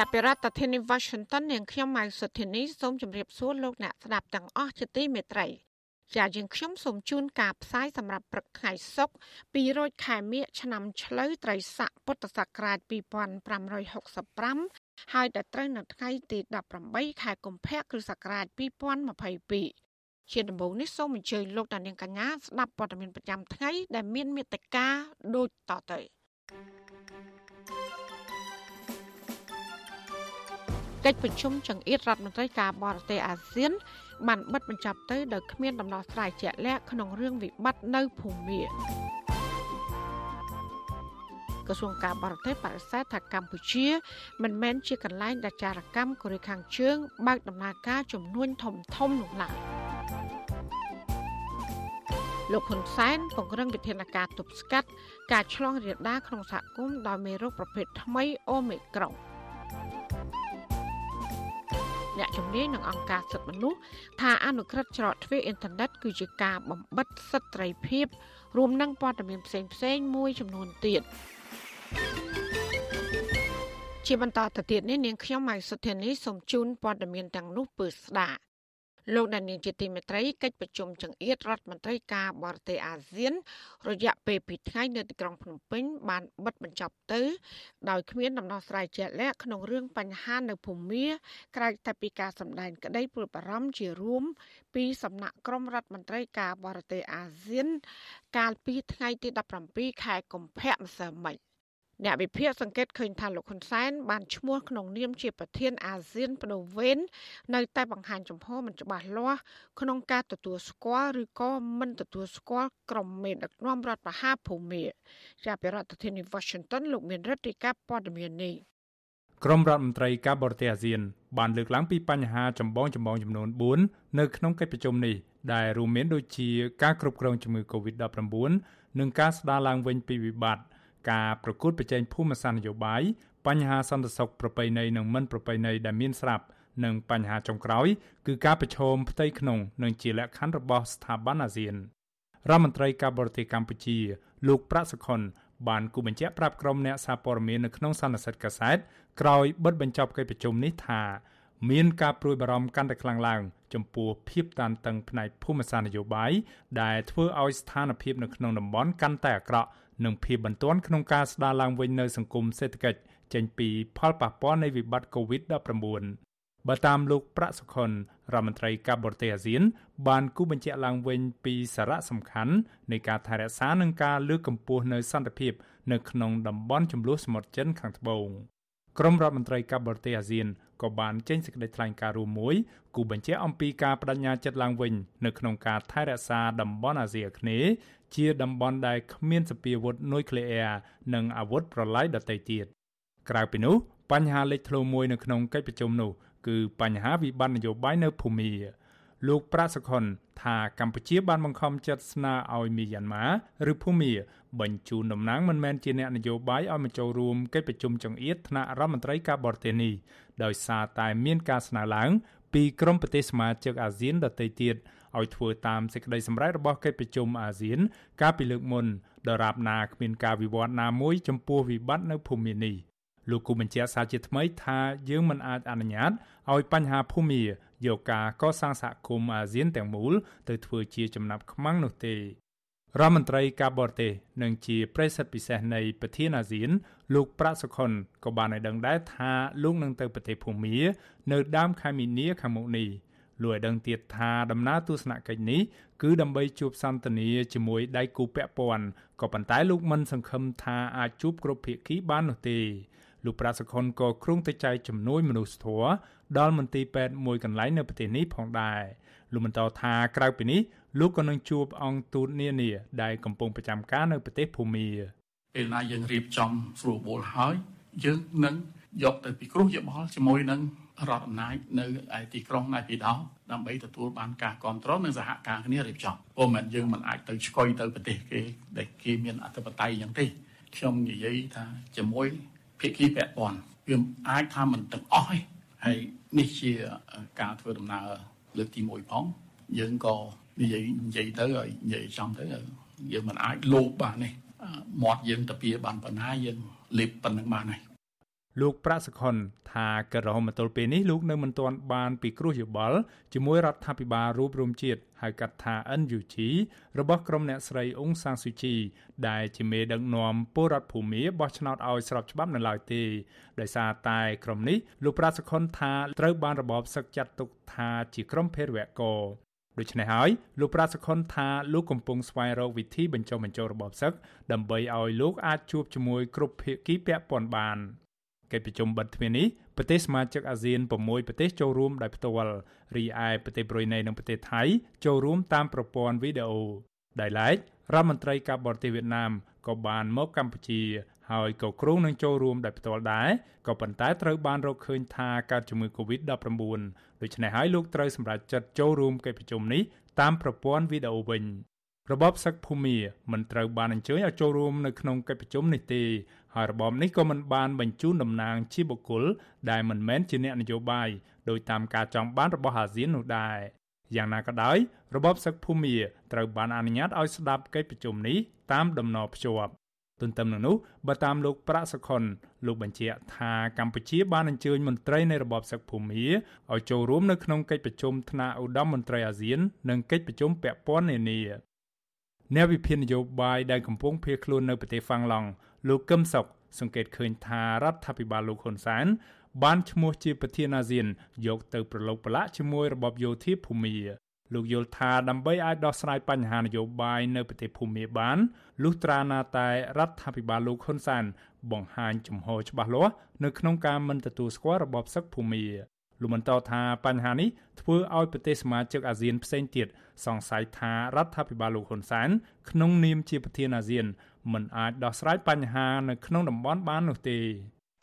ចាប់ពីរដ្ឋធានី Washington នាងខ្ញុំម៉ៅសុធានីសូមជម្រាបសួរលោកអ្នកស្ដាប់ទាំងអស់ជាទីមេត្រីជាយើងខ្ញុំសូមជូនការផ្សាយសម្រាប់ព្រឹកថ្ងៃសុក្រ2រោចខែមិញឆ្នាំឆ្លូវត្រីស័កពុទ្ធសករាជ2565ហើយដល់ត្រូវនៅថ្ងៃទី18ខែកុម្ភៈគ្រិស្តសករាជ2022ជាដំបូងនេះសូមអញ្ជើញលោកតានាងកញ្ញាស្ដាប់ព័ត៌មានប្រចាំថ្ងៃដែលមានមេត្តាដូចតទៅ។ កិច្ចប្រជុំចង្អៀតរដ្ឋមន្ត្រីការបរទេសអាស៊ានបានបិទបញ្ចប់ទៅដោយគ្មានដំណោះស្រាយជាក់លាក់ក្នុងរឿងវិបត្តិនៅភូមាក្រសួងការបរទេសបដិសេធថាកម្ពុជា មិនមែនជាកន្លែងដែលចារកម្មកូរ៉េខាងជើងបើកដំណើរការជំនួញធំធំនោះឡើយលោកហ៊ុនសែនពង្រឹងវិធានការទប់ស្កាត់ការឆ្លងរាលដាលក្នុងសហគមន៍ដោយមេរោគប្រភេទថ្មីអូមីក្រុង។ អ្នកជំនាញនឹងអង្គការសិទ្ធិមនុស្សថាអនុក្រឹត្យច្រកទ្វារអ៊ីនធឺណិតគឺជាការបំបិតសិទ្ធិត្រីភាពរួមនឹងព័ត៌មានផ្សេងផ្សេងមួយចំនួនទៀតជាបន្តទៅទៀតនេះនាងខ្ញុំម៉ៃសុធានីសូមជូនព័ត៌មានទាំងនោះពឺស្ដាប់ លោកដានៀងជាទីមេត្រីកិច្ចប្រជុំចង្អៀតរដ្ឋមន្ត្រីការបរទេសអាស៊ាន រយៈពេល2ថ្ងៃនៅទីក្រុងភ្នំពេញបានបិទបញ្ចប់ទៅ ដោយគ្មានដំណោះស្រាយជាក់លាក់ក្នុងរឿងបញ្ហានៅភូមាក្រៅតែពីការសម្ដែងក្តីព្រួយបារម្ភជារួម ពីសំណាក់ក្រមរដ្ឋមន្ត្រីការបរទេសអាស៊ាន កាលពីថ្ងៃទី17ខែកុម្ភៈម្សិលមិញ អ្នកវិភាគសង្កេតឃើញថាលោកហ៊ុនសែនបានឈ្មោះក្នុងនាមជាប្រធានអាស៊ានបដូវវេននៅតែបង្ហាញចំហមិនច្បាស់លាស់ក្នុងការទទួលស្គាល់ឬក៏មិនទទួលស្គាល់ក្រុមមេដឹកនាំរដ្ឋបហាភូមិជាប្រធានាធិបតី Washington លោកមានរដ្ឋាភិការព័ត៌មាននេះក្រមរដ្ឋមន្ត្រីការបរទេសអាស៊ាន បានលើកឡើងពីបញ្ហាចម្បងចម្បងចំនួន4នៅក្នុងកិច្ចប្រជុំនេះដែលរួមមានដូចជាការគ្រប់គ្រងជំងឺ Covid-19 និងការស្ដារឡើងវិញពីវិបត្តិ ការប្រកួតប្រជែងភូមិសាស្ត្រនយោបាយបញ្ហាសន្តិសុខប្រពៃណីនិងមិនប្រពៃណីដែលមានស្រាប់និងបញ្ហាចុងក្រោយគឺការប្រឈមផ្ទៃក្នុងនិងជាលក្ខខណ្ឌរបស់ស្ថាប័នអាស៊ានរដ្ឋមន្ត្រីការបរទេសកម្ពុជា លោកប្រាក់សុខុនបានគូបញ្ជាក់ប្រាប់ក្រុមអ្នកសារព័ត៌មាននៅក្នុងសន្និសីទកាសែតក្រោយបិទបញ្ចប់កិច្ចប្រជុំនេះថាមានការព្រួយបារម្ភកាន់តែខ្លាំងឡើង ចំពោះភាពតានតឹងផ្នែកភូមិសាស្ត្រនយោបាយដែលធ្វើឲ្យស្ថានភាពនៅក្នុងតំបន់កាន់តែអាក្រក់ និងភាពបន្ទាន់ក្នុងការស្ដារឡើងវិញនៅសង្គមសេដ្ឋកិច្ចចេញពីផលប៉ះពាល់នៃវិបត្តិ COVID-19 បើតាមលោកប្រាក់សុខុនរដ្ឋមន្ត្រីការបរទេសអាស៊ាន បានគូបញ្ជាក់ឡើងវិញពីសារៈសំខាន់នៃការថែរក្សានិងការលើកកម្ពស់នូវសន្តិភាព នៅក្នុងតំបន់ចំនួនសមុទ្រចិនខាងត្បូងក្រមរដ្ឋមន្ត្រីការបរទេសអាស៊ាន ក៏បានចេញសេចក្តីថ្លែងការណ៍រួមមួយគូបញ្ជាក់អំពីការបដិញ្ញាចិត្តឡើងវិញនៅក្នុងការថែរក្សាតំបន់អាស៊ីអាគ្នេយ៍ជាតំបន់ដែលគ្មានសពាវុធនុយក្លេអ៊ែរនិងអាវុធប្រឡាយដទៃទៀតក្រៅពីនោះបញ្ហាលេចធ្លោមួយនៅក្នុងកិច្ចប្រជុំនោះគឺបញ្ហាវិបត្តិនយោបាយនៅភូមាលោកប្រាក់សុខុនថាកម្ពុជាបានបង្ខំចិត្តស្នើឲ្យមីយ៉ាន់ម៉ាឬភូមាបញ្ជូនតំណាងមិនមែនជាអ្នកនយោបាយឲ្យមកចូលរួមកិច្ចប្រជុំចង្អៀតថ្នាក់រដ្ឋមន្ត្រីការបរទេសនេះ ដោយសារតែមានការស្នើឡើងពីក្រុមប្រទេសសមាជិកអាស៊ានដទៃទៀតឲ្យធ្វើតាមសេចក្តីសម្រេចរបស់កិច្ចប្រជុំអាស៊ាន កាលពីលើកមុនដរាបណាគ្មានការវិវត្តណាមួយចំពោះវិបត្តិនៅភូមិនេះលោកគូបញ្ជាក់សារជាថ្មីថាយើងមិនអាចអនុញ្ញាតឲ្យបញ្ហាភូមិយកការកសាងសហគមន៍អាស៊ានទាំងមូលទៅធ្វើជាចំណាប់ខ្មាំងនោះទេ រដ្ឋមន្ត្រីការបរទេសនិងជាប្រិស័ទពិសេសនៃប្រធានអាស៊ាន លោកប្រាក់សុខុនក៏បានឲ្យដឹងដែរថាលោកនឹងទៅប្រទេសភូមានៅដើមខែមីនាខាងមុខនេះលោកឲ្យដឹងទៀតថាដំណើរទស្សនកិច្ចនេះគឺដើម្បីជួបសន្ទនាជាមួយដៃគូពាក់ព័ន្ធក៏ប៉ុន្តែលោកមិនសង្ឃឹមថាអាចជួបគ្រប់ភាគីបាននោះទេលោកប្រាក់សុខុនក៏គ្រងទៅចែកជំនួយមនុស្សធម៌ដល់មន្ទីរពេទ្យមួយកន្លែងនៅប្រទេសនេះផងដែរលោកបន្តថាក្រៅពីនេះ លោកក៏នឹងជួបអង្គទូតនានាដែលកំពុងប្រចាំការនៅប្រទេសភូមាពេលណាយើងរៀបចំស្រួលបួលហើយយើងនឹងយកទៅពិគ្រោះយោបល់ជាមួយនឹងរដ្ឋអំណាចនៅឯទីក្រុងណៃពីដោដើម្បីទទួលបានការគ្រប់គ្រងនិងសហការគ្នារៀបចំព្រោះមិនយើងមិនអាចទៅឆ្កុយទៅប្រទេសគេដែលគេមានអធិបតេយ្យយ៉ាងទេខ្ញុំនិយាយថាជាមួយភាគីពាក់ព័ន្ធវាអាចថាមិនទាំងអស់ទេហើយនេះជាការធ្វើដំណើរលើកទី1ផងយើងក៏ និយាយនិយាយទៅហើយនិយាយចំទៅយើងមិនអាចលោបបានទេមាត់យើងតាពីបានប៉ុណ្ណាយើងលេបប៉ុណ្្នឹងបានហើយលោកប្រាក់សខុនថាករហមទល់ពេលនេះលោកនៅមិនទាន់បានពីគ្រោះយោបល់ជាមួយរដ្ឋាភិបាលរូបរមជាតិហៅកាត់ថា NUG របស់ក្រុមអ្នកស្រីអ៊ុងសាងស៊ូជី ដែលជាមេដឹកនាំពលរដ្ឋភូមាបោះឆ្នោតឲ្យស្របច្បាប់នៅឡើយទេដោយសារតែក្រុមនេះលោកប្រាក់សខុនថាត្រូវបានរបបសឹកចាត់ទុកថាជាក្រុមភេរវករ ដូច្នេះហើយលោកប្រាសខុនថាលោកកំពុងស្វែងរកវិធីបញ្ចុះបញ្ចូលរបបសឹកដើម្បីឲ្យលោកអាចជួបជាមួយគ្រប់ភាគីពាក់ព័ន្ធបានកិច្ចប្រជុំបិទទ្វារនេះប្រទេសសមាជិកអាស៊ាន6ប្រទេសចូលរួមដោយផ្ទាល់រីឯប្រទេសប្រ៊ុយណេនិងប្រទេសថៃចូលរួមតាមប្រព័ន្ធវីដេអូដោយឡែករដ្ឋមន្ត្រីការបរទេសវៀតណាមក៏បានមកកម្ពុជា ហើយក៏គ្រោងនឹងចូលរួមដោយផ្ទាល់ដែរក៏ប៉ុន្តែត្រូវបានរកឃើញថាកើតជំងឺ Covid-19 ដូច្នេះហើយលោកត្រូវសម្រេចចិត្តចូលរួមកិច្ចប្រជុំនេះតាមប្រព័ន្ធវីដេអូវិញរបបសឹកភូមាមិនត្រូវបានអញ្ជើញឲ្យចូលរួមនៅក្នុងកិច្ចប្រជុំនេះទេហើយរបបនេះក៏មិនបានបញ្ជូនតំណាងជាបុគ្គលដែលមិនមែនជាអ្នកនយោបាយដោយតាមការចង់បានរបស់អាស៊ាននោះដែរយ៉ាងណាក៏ដោយរបបសឹកភូមាត្រូវបានអនុញ្ញាតឲ្យស្ដាប់កិច្ចប្រជុំនេះតាមដំណរភ្ជាប់ ទន្ទឹមនឹងនោះបើតាមលោកប្រាក់សុខុនលោកបញ្ជាក់ថាកម្ពុជាបានអញ្ជើញមន្ត្រីនៃរបបសឹកភូមាឲ្យចូលរួមនៅក្នុងកិច្ចប្រជុំថ្នាក់ឧត្តមមន្ត្រីអាស៊ាន និងកិច្ចប្រជុំពាក់ព័ន្ធនានាអ្នកវិភាគនយោបាយដែលកំពុងភៀសខ្លួននៅប្រទេសហ្វាំងឡង់លោកកឹមសុខសង្កេតឃើញថារដ្ឋាភិបាលលោកហ៊ុនសែនបានឈ្មោះជាប្រធានអាស៊ានយកទៅប្រឡូកប្រឡាក់ជាមួយរបបយោធាភូមា លោកយល់ថាដើម្បីអាចដោះស្រាយបញ្ហានយោបាយនៅប្រទេសភូមាបានលុះត្រាណាតែរដ្ឋាភិបាលលោកហ៊ុនសែនបង្ហាញចំហច្បាស់លាស់នៅក្នុងការមិនទទួលស្គាល់របបសឹកភូមាលោកបន្តថាបញ្ហានេះធ្វើឲ្យប្រទេសសមាជិកអាស៊ានផ្សេងទៀតសង្ស័យថារដ្ឋាភិបាលលោកហ៊ុនសែនក្នុងនាមជាប្រធានអាស៊ានមិនអាចដោះស្រាយបញ្ហានៅក្នុងតំបន់បាននោះទេ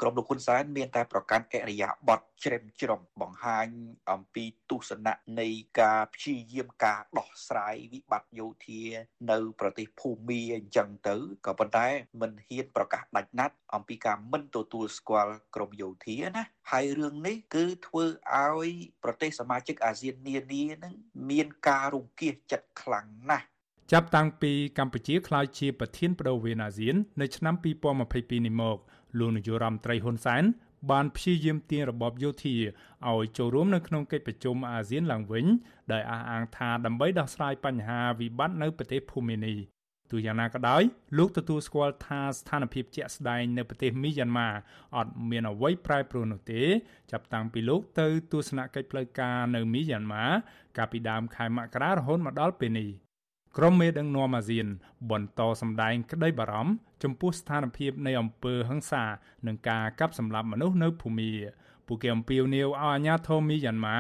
ក្រុមលោកហ៊ុនសែនមានតែប្រកាន់អរិយាប័ត្រជ្រេមជ្រុំបង្ហាញអំពីទស្សនៈនៃការព្យាយាមការដោះស្រាយវិបត្តិយោធា នៅ ប្រទេសភូមាអញ្ចឹងទៅក៏ប៉ុន្តែមិនហ៊ានប្រកាសដាច់ណាត់អំពីការមិនទទួលស្គាល់ក្រមយោធាណាហើយរឿងនេះគឺធ្វើឲ្យប្រទេសសមាជិកអាស៊ាននានានឹងមានការរង្គៀសចិត្តខ្លាំងណាស់ចាប់តាំងពីកម្ពុជាក្លាយជាប្រធានបដូវវេនអាស៊ាន នៅឆ្នាំ2022នេះមក លោកនាយករដ្ឋមន្ត្រីហ៊ុនសែនបានព្យាយាមទាញរបបយោធាឲ្យចូលរួមនៅក្នុងកិច្ចប្រជុំអាស៊ានឡើងវិញដោយអះអាងថាដើម្បីដោះស្រាយបញ្ហាវិបត្តិនៅប្រទេសភូមានេះទោះយ៉ាងណាក៏ដោយលោកទទួលស្គាល់ថាស្ថានភាពជាក់ស្ដែងនៅប្រទេសមីយ៉ាន់ម៉ាអត់មានអ្វីប្រែប្រួលនោះទេ ចាប់តាំងពីលោកទៅទស្សនកិច្ចផ្លូវការនៅមីយ៉ាន់ម៉ាកាលពីដើមខែមករារហូតមកដល់ពេលនេះ ក្រុមមេដឹកនាំអាស៊ាន បន្តសម្ដែងក្តីបារម្ភចំពោះស្ថានភាពនៃអំពើហិង្សានិងការកាប់សម្លាប់មនុស្សនៅភូមាពួកគេអំពាវនាវឲ្យអាជ្ញាធរមីយ៉ាន់ម៉ា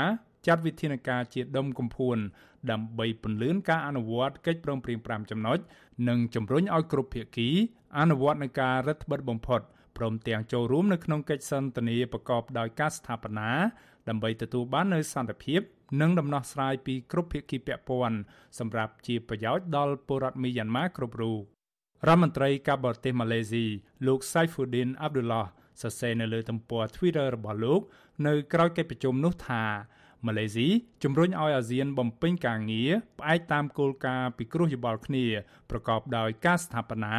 ចាត់វិធានការជាដុំកំភួនដើម្បីពន្លឿនការអនុវត្តកិច្ចព្រមព្រៀង5ចំណុចនិងជំរុញឲ្យគ្រប់ភាគីអនុវត្តនឹងការរដ្ឋបិទបំផុតព្រមទាំងចូលរួមនៅក្នុងកិច្ចសន្ទនាប្រកបដោយការស្ថាបនាដើម្បីទទួលបាននូវសន្តិភាព និងដំណោះស្រាយពីគ្រប់ភាគីពាក់ព័ន្ធសម្រាប់ជាប្រយោជន៍ដល់ពលរដ្ឋមីយ៉ាន់ម៉ាគ្រប់រូបរដ្ឋមន្ត្រីការបរទេសម៉ាឡេស៊ីលោក Saifuddin Abdullah សរសេរនៅលើទំព័រ Twitter របស់លោក នៅក្រៅកិច្ចប្រជុំនោះថាម៉ាឡេស៊ីជំរុញឲ្យអាស៊ានបំពេញការងារផ្អែកតាមគោលការណ៍ពិគ្រោះយោបល់គ្នាប្រកបដោយការស្ថាបនា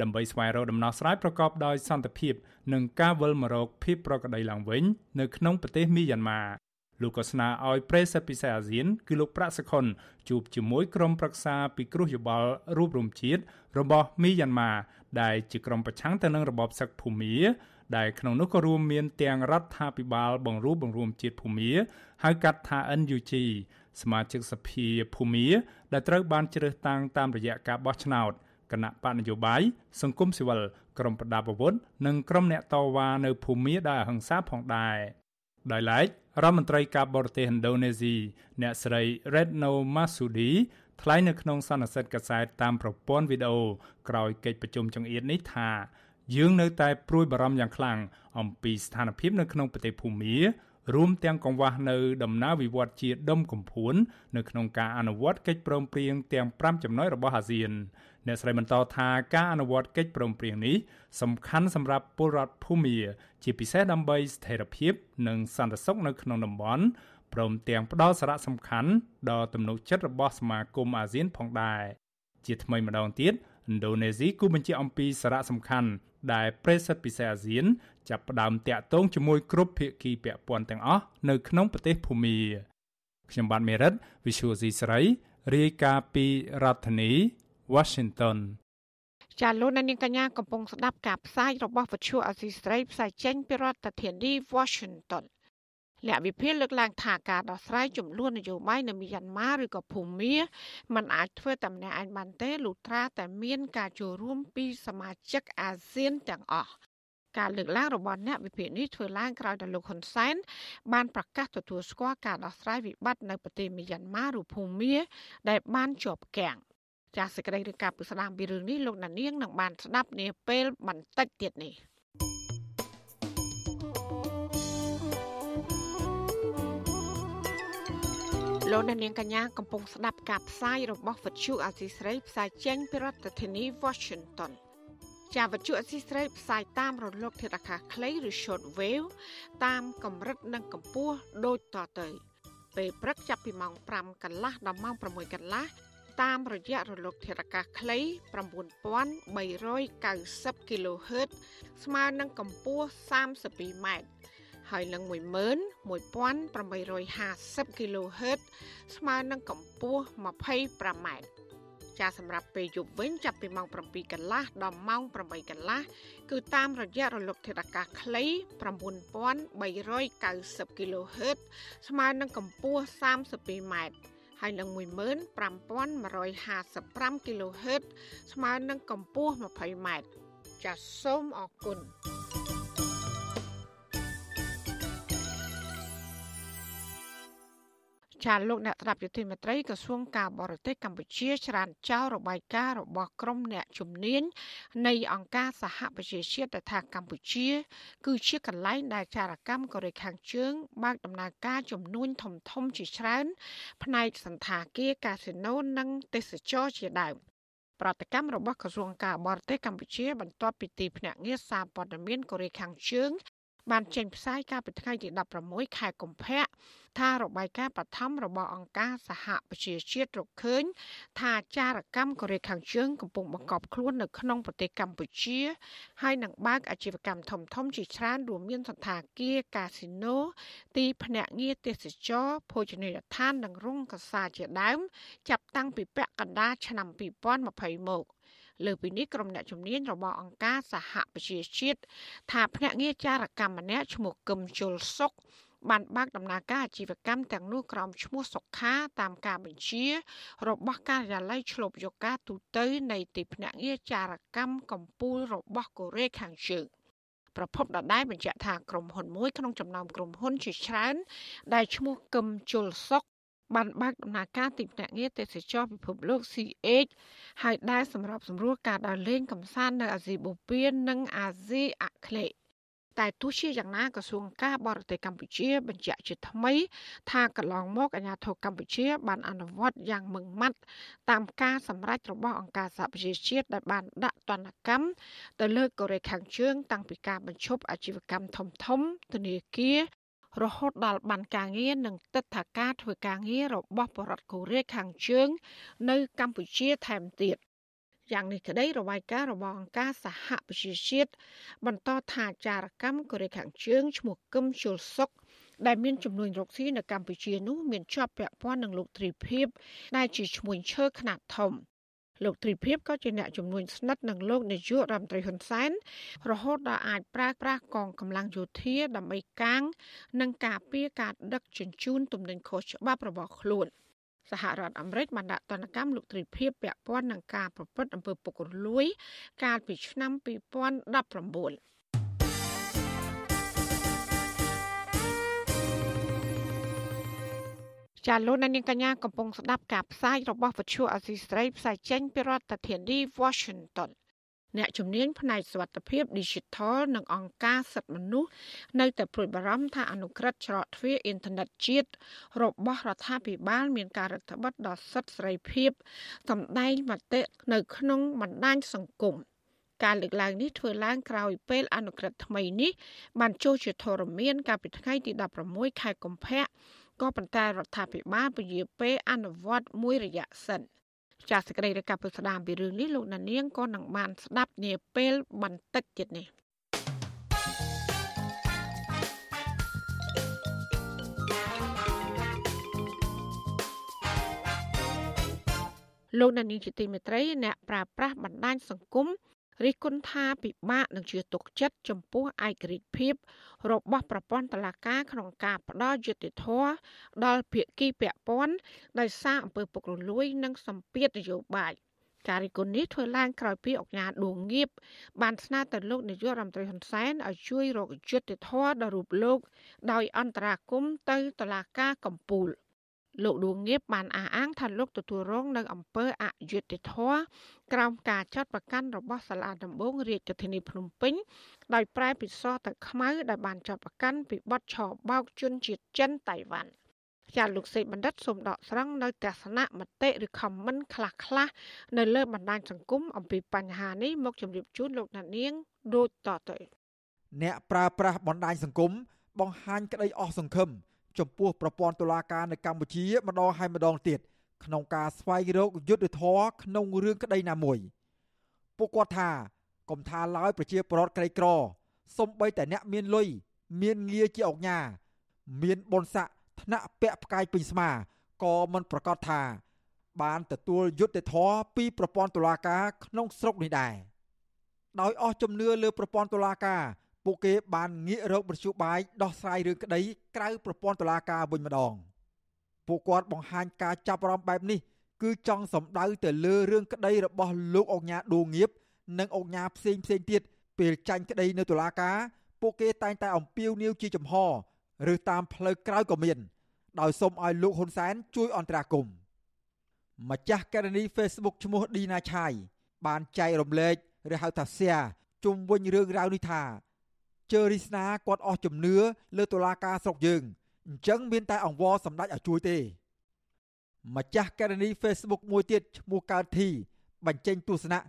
ដើម្បីស្វែងរកដំណោះស្រាយប្រកបដោយសន្តិភាព និងការវិលមករកភាពប្រក្រតីឡើងវិញ នៅក្នុងប្រទេសមីយ៉ាន់ម៉ា លោកក៏ស្នើឲ្យប្រេសិតពិសេសអាស៊ាន គឺលោកប្រាក់សខុនជួបជាមួយក្រុមប្រឹក្សាពិគ្រោះយោបល់រូបរមជាតិរបស់មីយ៉ាន់ម៉ាដែលជាក្រុមប្រឆាំងទៅនឹងរបបសឹកភូមាដែលក្នុងនោះក៏រួមមានទាំងរដ្ឋាភិបាលបង្រួបបង្រួមជាតិភូមាហៅកាត់ថា NUG សមាជិកសភាភូមាដែលត្រូវបានជ្រើសតាំងតាមរយៈការបោះឆ្នោតគណៈបកនយោបាយសង្គមស៊ីវិលក្រុមប្រដាប់អាវុធនិងក្រុមអ្នកតវ៉ានៅភូមាដែលអហិង្សាផងដែរដោយឡែក រដ្ឋមន្ត្រីការបរទេសឥណ្ឌូនេស៊ីអ្នកស្រី Retno Marsudi ថ្លែងនៅក្នុងសន្និសីទកាសែតតាមប្រព័ន្ធវីដេអូក្រោយកិច្ចប្រជុំចង្អៀតនេះថាយើងនៅតែព្រួយបារម្ភយ៉ាងខ្លាំងអំពីស្ថានភាពនៅក្នុងប្រទេសភូមារួមទាំងកង្វះនៅដំណើរវិវត្តជាដុំកំភួននៅក្នុងការអនុវត្តកិច្ចព្រមព្រៀងទាំង5ចំណុចរបស់អាស៊ាន អ្នកស្រីបន្តថាការអនុវត្តកិច្ចព្រមព្រៀងនេះសំខាន់សម្រាប់ពលរដ្ឋភូមាជាពិសេសដើម្បីស្ថិរភាព និងសន្តិសុខនៅក្នុងតំបន់ព្រមទាំងផ្ដល់សារៈសំខាន់ដល់ទំនុកចិត្តរបស់សមាគមអាស៊ានផងដែរជាថ្មីម្ដងទៀតឥណ្ឌូនេស៊ីគូបញ្ជាក់អំពីសារៈសំខាន់ដែលប្រេសិតពិសេសអាស៊ាន ចាប់ផ្ដើមតាក់ទងជាមួយគ្រប់ភាគីពាក់ព័ន្ធទាំងអស់នៅក្នុងប្រទេសភូមាខ្ញុំបាទមេរិត Visual C ស្រីរាយការណ៍ពីរដ្ឋធានី Washington ចាលោកនាងកញ្ញាកំពុងស្ដាប់ការផ្សាយរបស់វិទ្យុអសីស្រីផ្សាយចេញពីរដ្ឋធានី Washington អ្នកវិភាគលើកឡើងថាការដោះស្រាយចំនួននយោបាយនៅមីយ៉ាន់ម៉ាឬក៏ភូមាมันអាចធ្វើតែម្នាក់ឯងបានទេលុះត្រាតែមានការចូលរួមពីសមាជិកអាស៊ានទាំងអស់ការលើកឡើងរបស់អ្នកវិភាគនេះធ្វើឡើងក្រោយដល់លោកហ៊ុនសែនបានប្រកាសទទួលស្គាល់ការដោះស្រាយវិបត្តិនៅប្រទេសមីយ៉ាន់ម៉ាឬភូមាដែលបានជាប់គាំង ចាសសេចក្តីរាយការណ៍ពីស្ដាមពីរឿងនេះលោកណានៀងនឹងបានស្ដាប់នាពេលបន្តិចទៀតនេះលោកអ្នកនាងកញ្ញាកំពុងស្ដាប់ការផ្សាយរបស់វិទ្យុអាស៊ីស្រីផ្សាយចេញពីរដ្ឋធានី Washington ជាវិទ្យុអស៊ីស្រីផ្សាយតាមរលកធាតុអាកាសខ្លីឬ short wave តាមកម្រិតនិងកម្ពស់ដូចតទៅពេលព្រឹកចាប់ពីម៉ោង5កន្លះដល់ម៉ោង6កន្លះ តាមរយៈរលកធាតុអាកាសខ្លី9390 kHz ស្មើនឹងកម្ពស់32ម៉ែត្រហើយនឹង11850 kHz ស្មើនឹងកម្ពស់25ម៉ែត្រចាសម្រាប់ពេលយប់វិញចាប់ពីម៉ោង7កន្លះដល់ម៉ោង8កន្លះគឺតាមរយៈរលកធាតុអាកាសខ្លី9390 kHz ស្មើនឹងកម្ពស់32ម៉ែត្រ ហើយនឹង15155 kHz ស្មើនឹងកម្ពស់ 20ម៉ែត្រចាសសូមអរគុណ ចាលោកអ្នកត្រាប់យុតិមេត្រីក្រសួងការបរទេសកម្ពុជាច្រានចោលរបាយការណ៍របស់ក្រុមអ្នកជំនាញនៃអង្គការសហប្រជាជាតិថាកម្ពុជា គឺជាកន្លែងដែលចារកម្មកូរ៉េខាងជើងបើកដំណើរការជំនួញធំធំជាច្រើន ផ្នែកសន្តាគារកាស៊ីណូនិងទេសចរជាដើមប្រតិកម្មរបស់ក្រសួងការបរទេសកម្ពុជាបន្ទាប់ពីទីភ្នាក់ងារសារព័ត៌មានកូរ៉េខាងជើង បានចេញផ្សាយកាលពីថ្ងៃទី16ខែកុម្ភៈថារបាយការណ៍បឋមរបស់អង្គការសហប្រជាជាតិរកឃើញថាចារកម្មកូរ៉េខាងជើងកំពុងបង្កប់ខ្លួននៅក្នុងប្រទេសកម្ពុជា ហើយនឹងបើកអាជីវកម្មធំធំជាច្រើនរួមមានសន្តាគារកាស៊ីណូទីភ្នាក់ងារទេសចរភោជនីយដ្ឋាននិងរោងកសាជាដើម ចាប់តាំងពីពាក់កណ្ដាលឆ្នាំ2020មក លើពីនេះក្រុមអ្នកជំនាញរបស់អង្គការសហប្រជាជាតិថាភ្នាក់ងារចារកម្មម្នាក់ឈ្មោះកឹមជុលសុកបានបើកដំណើរការអាជីវកម្មទាំងនោះក្រោមឈ្មោះសុខាតាមការបញ្ជា របស់ការិយាល័យឆ្លប់យកការទូតនៃទីភ្នាក់ងារចារកម្មកម្ពុជារបស់កូរ៉េខាងជើងប្រពន្ធដដែលបញ្ជាក់ថាក្រុមហ៊ុនមួយក្នុងចំណោមក្រុមហ៊ុនជាច្រើនដែលឈ្មោះកឹមជុលសុក បានបើកដំណើរការទីភ្នាក់ងារទេសចរពិភពលោក CH ហើយដែលសម្រាប់សម្រួលការដើរលេងកម្សាន្តនៅអាស៊ីបូព៌ានិងអាស៊ីអាគ្នេយ៍តែទោះជាយ៉ាងណាក្រសួងការបរទេសកម្ពុជា បញ្ជាក់ជាថ្មី ថាកន្លងមកអាជ្ញាធរកម្ពុជា បានអនុវត្តយ៉ាងម៉ឺងម៉ាត់តាមការសម្រេចរបស់អង្គការសហប្រជាជាតិដែលបានដាក់ទណ្ឌកម្មទៅលើកូរ៉េខាងជើង តាំងពីការបញ្ឈប់អាជីវកម្មធំធំធនាគារ រហូតដល់បានការងារនិងទឹកថាការធ្វើការងាររបស់បរដ្ឋកូរ៉េខាងជើង នៅកម្ពុជាថែមទៀតយ៉ាងនេះក្តីរបាយការណ៍របស់អង្គការសហប្រជាជាតិបន្តថាចារកម្មកូរ៉េខាងជើងឈ្មោះគឹមជុលសុកដែលមានចំនួនរកស៊ីនៅកម្ពុជានោះមានជាប់ពាក់ព័ន្ធនឹងលោកទ្រីភិបដែលជាឈ្មោះឈើខ្នាតធំ លោកទ្រីភិបក៏ជាអ្នកជំនួញស្និទ្ធនឹងលោកនាយករដ្ឋមន្ត្រីហ៊ុនសែនរហូតដល់អាចប្រើប្រាស់កងកម្លាំងយោធា ដើម្បីកាង និងការពារការដឹកជញ្ជូនទំនិញខុសច្បាប់របស់ខ្លួនសហរដ្ឋអាមេរិកបានដាក់ទណ្ឌកម្មលោកទ្រីភិបពាក់ព័ន្ធនឹងការប្រព្រឹត្តអំពើពុករលួយ កាលពីឆ្នាំ2019 ចាលោកនាងកញ្ញាកំពុងស្ដាប់ការផ្សាយរបស់វិទ្យុអសីស្រីផ្សាយចេញពីរដ្ឋធានី Washington អ្នកជំនាញផ្នែកសុវត្ថិភាព Digital និងអង្គការសិទ្ធិមនុស្សនៅតែព្រួយបារម្ភថាអនុក្រឹត្យច្រកទ្វារអ៊ីនធឺណិតជាតិរបស់រដ្ឋាភិបាល មានការរដ្ឋបិទដល់សិទ្ធិសេរីភាពសម្ដែងមតិនៅក្នុងបណ្ដាញសង្គមការលើកឡើងនេះធ្វើឡើងក្រោយពេលអនុក្រឹត្យថ្មីនេះបានចូលជាធរមានកាលពីថ្ងៃទី16ខែកុម្ភៈ ក៏ប៉ុន្តែរដ្ឋាភិបាលពជាពេលអនុវត្តមួយរយៈសិនចាសសេចក្តីរាយការណ៍ពុស្ដាមពីរឿងនេះលោកណានៀងក៏នឹងបានស្ដាប់នាពេលបន្តិចទៀតនេះលោកណានីជាទីមេត្រីអ្នកប្រាស្រ័យបណ្ដាញសង្គម រិះគន់ថាពិបាកនឹងជឿទុកចិត្តចំពោះឯករាជ្យភាព របស់ប្រព័ន្ធតុលាការក្នុងការផ្ដល់យុត្តិធម៌ដល់ភាគីពាក់ព័ន្ធដោយសារអំពើពុករលួយ និងសម្ពាធនយោបាយការរិះគន់នេះធ្វើឡើងក្រោយពីអង្គការដួងងៀបបានស្នើទៅលោកនាយករដ្ឋមន្ត្រីហ៊ុនសែនឲ្យជួយរកយុត្តិធម៌ដល់រូបលោក ដោយអន្តរាគមន៍ទៅតុលាការកំពូល។ លោកដួងងៀបបានអះអាងថាលោកទទួលរងនៅអំពើអយុត្តិធម៌ក្រោមការចាត់ប្រកាន់របស់សាលាដំបងរាជធានីភ្នំពេញដោយប្រែពិសោធន៍ទៅខ្មៅដែលបានចាត់ប្រកាន់ពីបទឆបោកជនជាតិចិនតៃវ៉ាន់ចាលោកសេបណ្ឌិតសូមដកស្រង់នៅទស្សនៈមតិឬ comment ខ្លះខ្លះនៅលើបណ្ដាញសង្គមអំពីបញ្ហានេះមកជម្រាបជូនលោកណានៀងដូចតទៅ អ្នកប្រើប្រាស់បណ្ដាញសង្គមបង្ហាញក្តីអស់សង្ឃឹម ចំពោះប្រព័ន្ធតុលាការនៅកម្ពុជាម្ដងហើយម្ដងទៀតក្នុងការស្វែងរកយុត្តិធម៌ក្នុងរឿងក្តីណាមួយពួកគាត់ថាកុំថាឡើយប្រជាពលរដ្ឋក្រីក្រសំបីតែអ្នកមានលុយមានងារជាអង្គញា មានបុណ្យស័ក្តិថ្នាក់ពាក់ផ្កាយពេញស្មាក៏មិនប្រកាសថា បានទទួលយុត្តិធម៌ពីប្រព័ន្ធតុលាការក្នុងស្រុកនេះដែរដោយអស់ជំនឿលើប្រព័ន្ធតុលាការ ពួកគេបានងាករកមធ្យោបាយដោះស្រាយរឿងក្តីក្រៅប្រព័ន្ធតុលាការវិញម្ដងពួកគាត់បង្ហាញការចាប់អារម្មណ៍បែបនេះគឺចង់សម្ដៅទៅលើរឿងក្តីរបស់លោកអង្ញាឌូងៀបនិងអង្ញាផ្សេងផ្សេងទៀតពេលចាញ់ក្តីនៅតុលាការពួកគេតែងតែអំពាវនាវជាចំហឬតាមផ្លូវក្រៅក៏មាន ដោយសូមឲ្យលោកហ៊ុនសែនជួយអន្តរាគមន៍ម្ចាស់ករណី Facebook ឈ្មោះឌីណាឆាយបានចែករំលែកឬហៅថា share ជុំវិញរឿងរ៉ាវនេះថា ជើរីស្នាគាត់អស់ជំនឿលើតុលាការស្រុកយើងអញ្ចឹងមានតែអង្វរសម្ដេចឲ្យជួយទេម្ចាស់ករណី Facebook មួយទៀតឈ្មោះកើតធីបញ្ចេញទស្សនៈ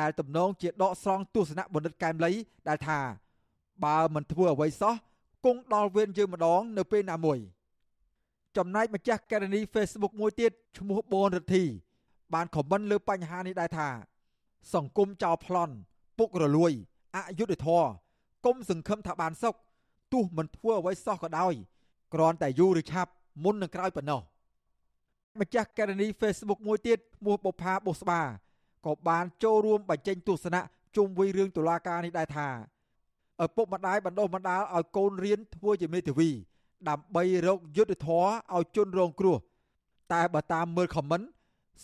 ដែលទំនងជាដកស្រង់ទស្សនៈបណ្ឌិតកែមលីដែលថា បើមិនធ្វើអ្វីសោះគង់ដល់វេនយើងម្ដងនៅពេលណាមួយចំណែកម្ចាស់ករណី Facebook មួយទៀតឈ្មោះបូនរិទ្ធី បានខមមិនលើបញ្ហានេះដែរថា សង្គមចោលប្លន់ពុករលួយអយុត្តិធម៌ គុំសង្ឃឹមថាបានសុខទោះមិនធ្វើអ្វីសោះក៏ដោយគ្រាន់តែយូរឬឆាប់មុននឹងក្រោយប៉ុណ្ណោះម្ចាស់ករណី Facebook មួយទៀតឈ្មោះបុផាបុស្បាក៏បានចូលរួមបញ្ចេញទស្សនៈជុំវិញរឿងតុលាការនេះដែរថាឪពុកម្ដាយបណ្ដុះបណ្ដាលឲ្យកូនរៀនធ្វើជាមេធាវី ដើម្បីរកយុត្តិធម៌ឲ្យជនរងគ្រោះ តែបើតាមមើលខមមិន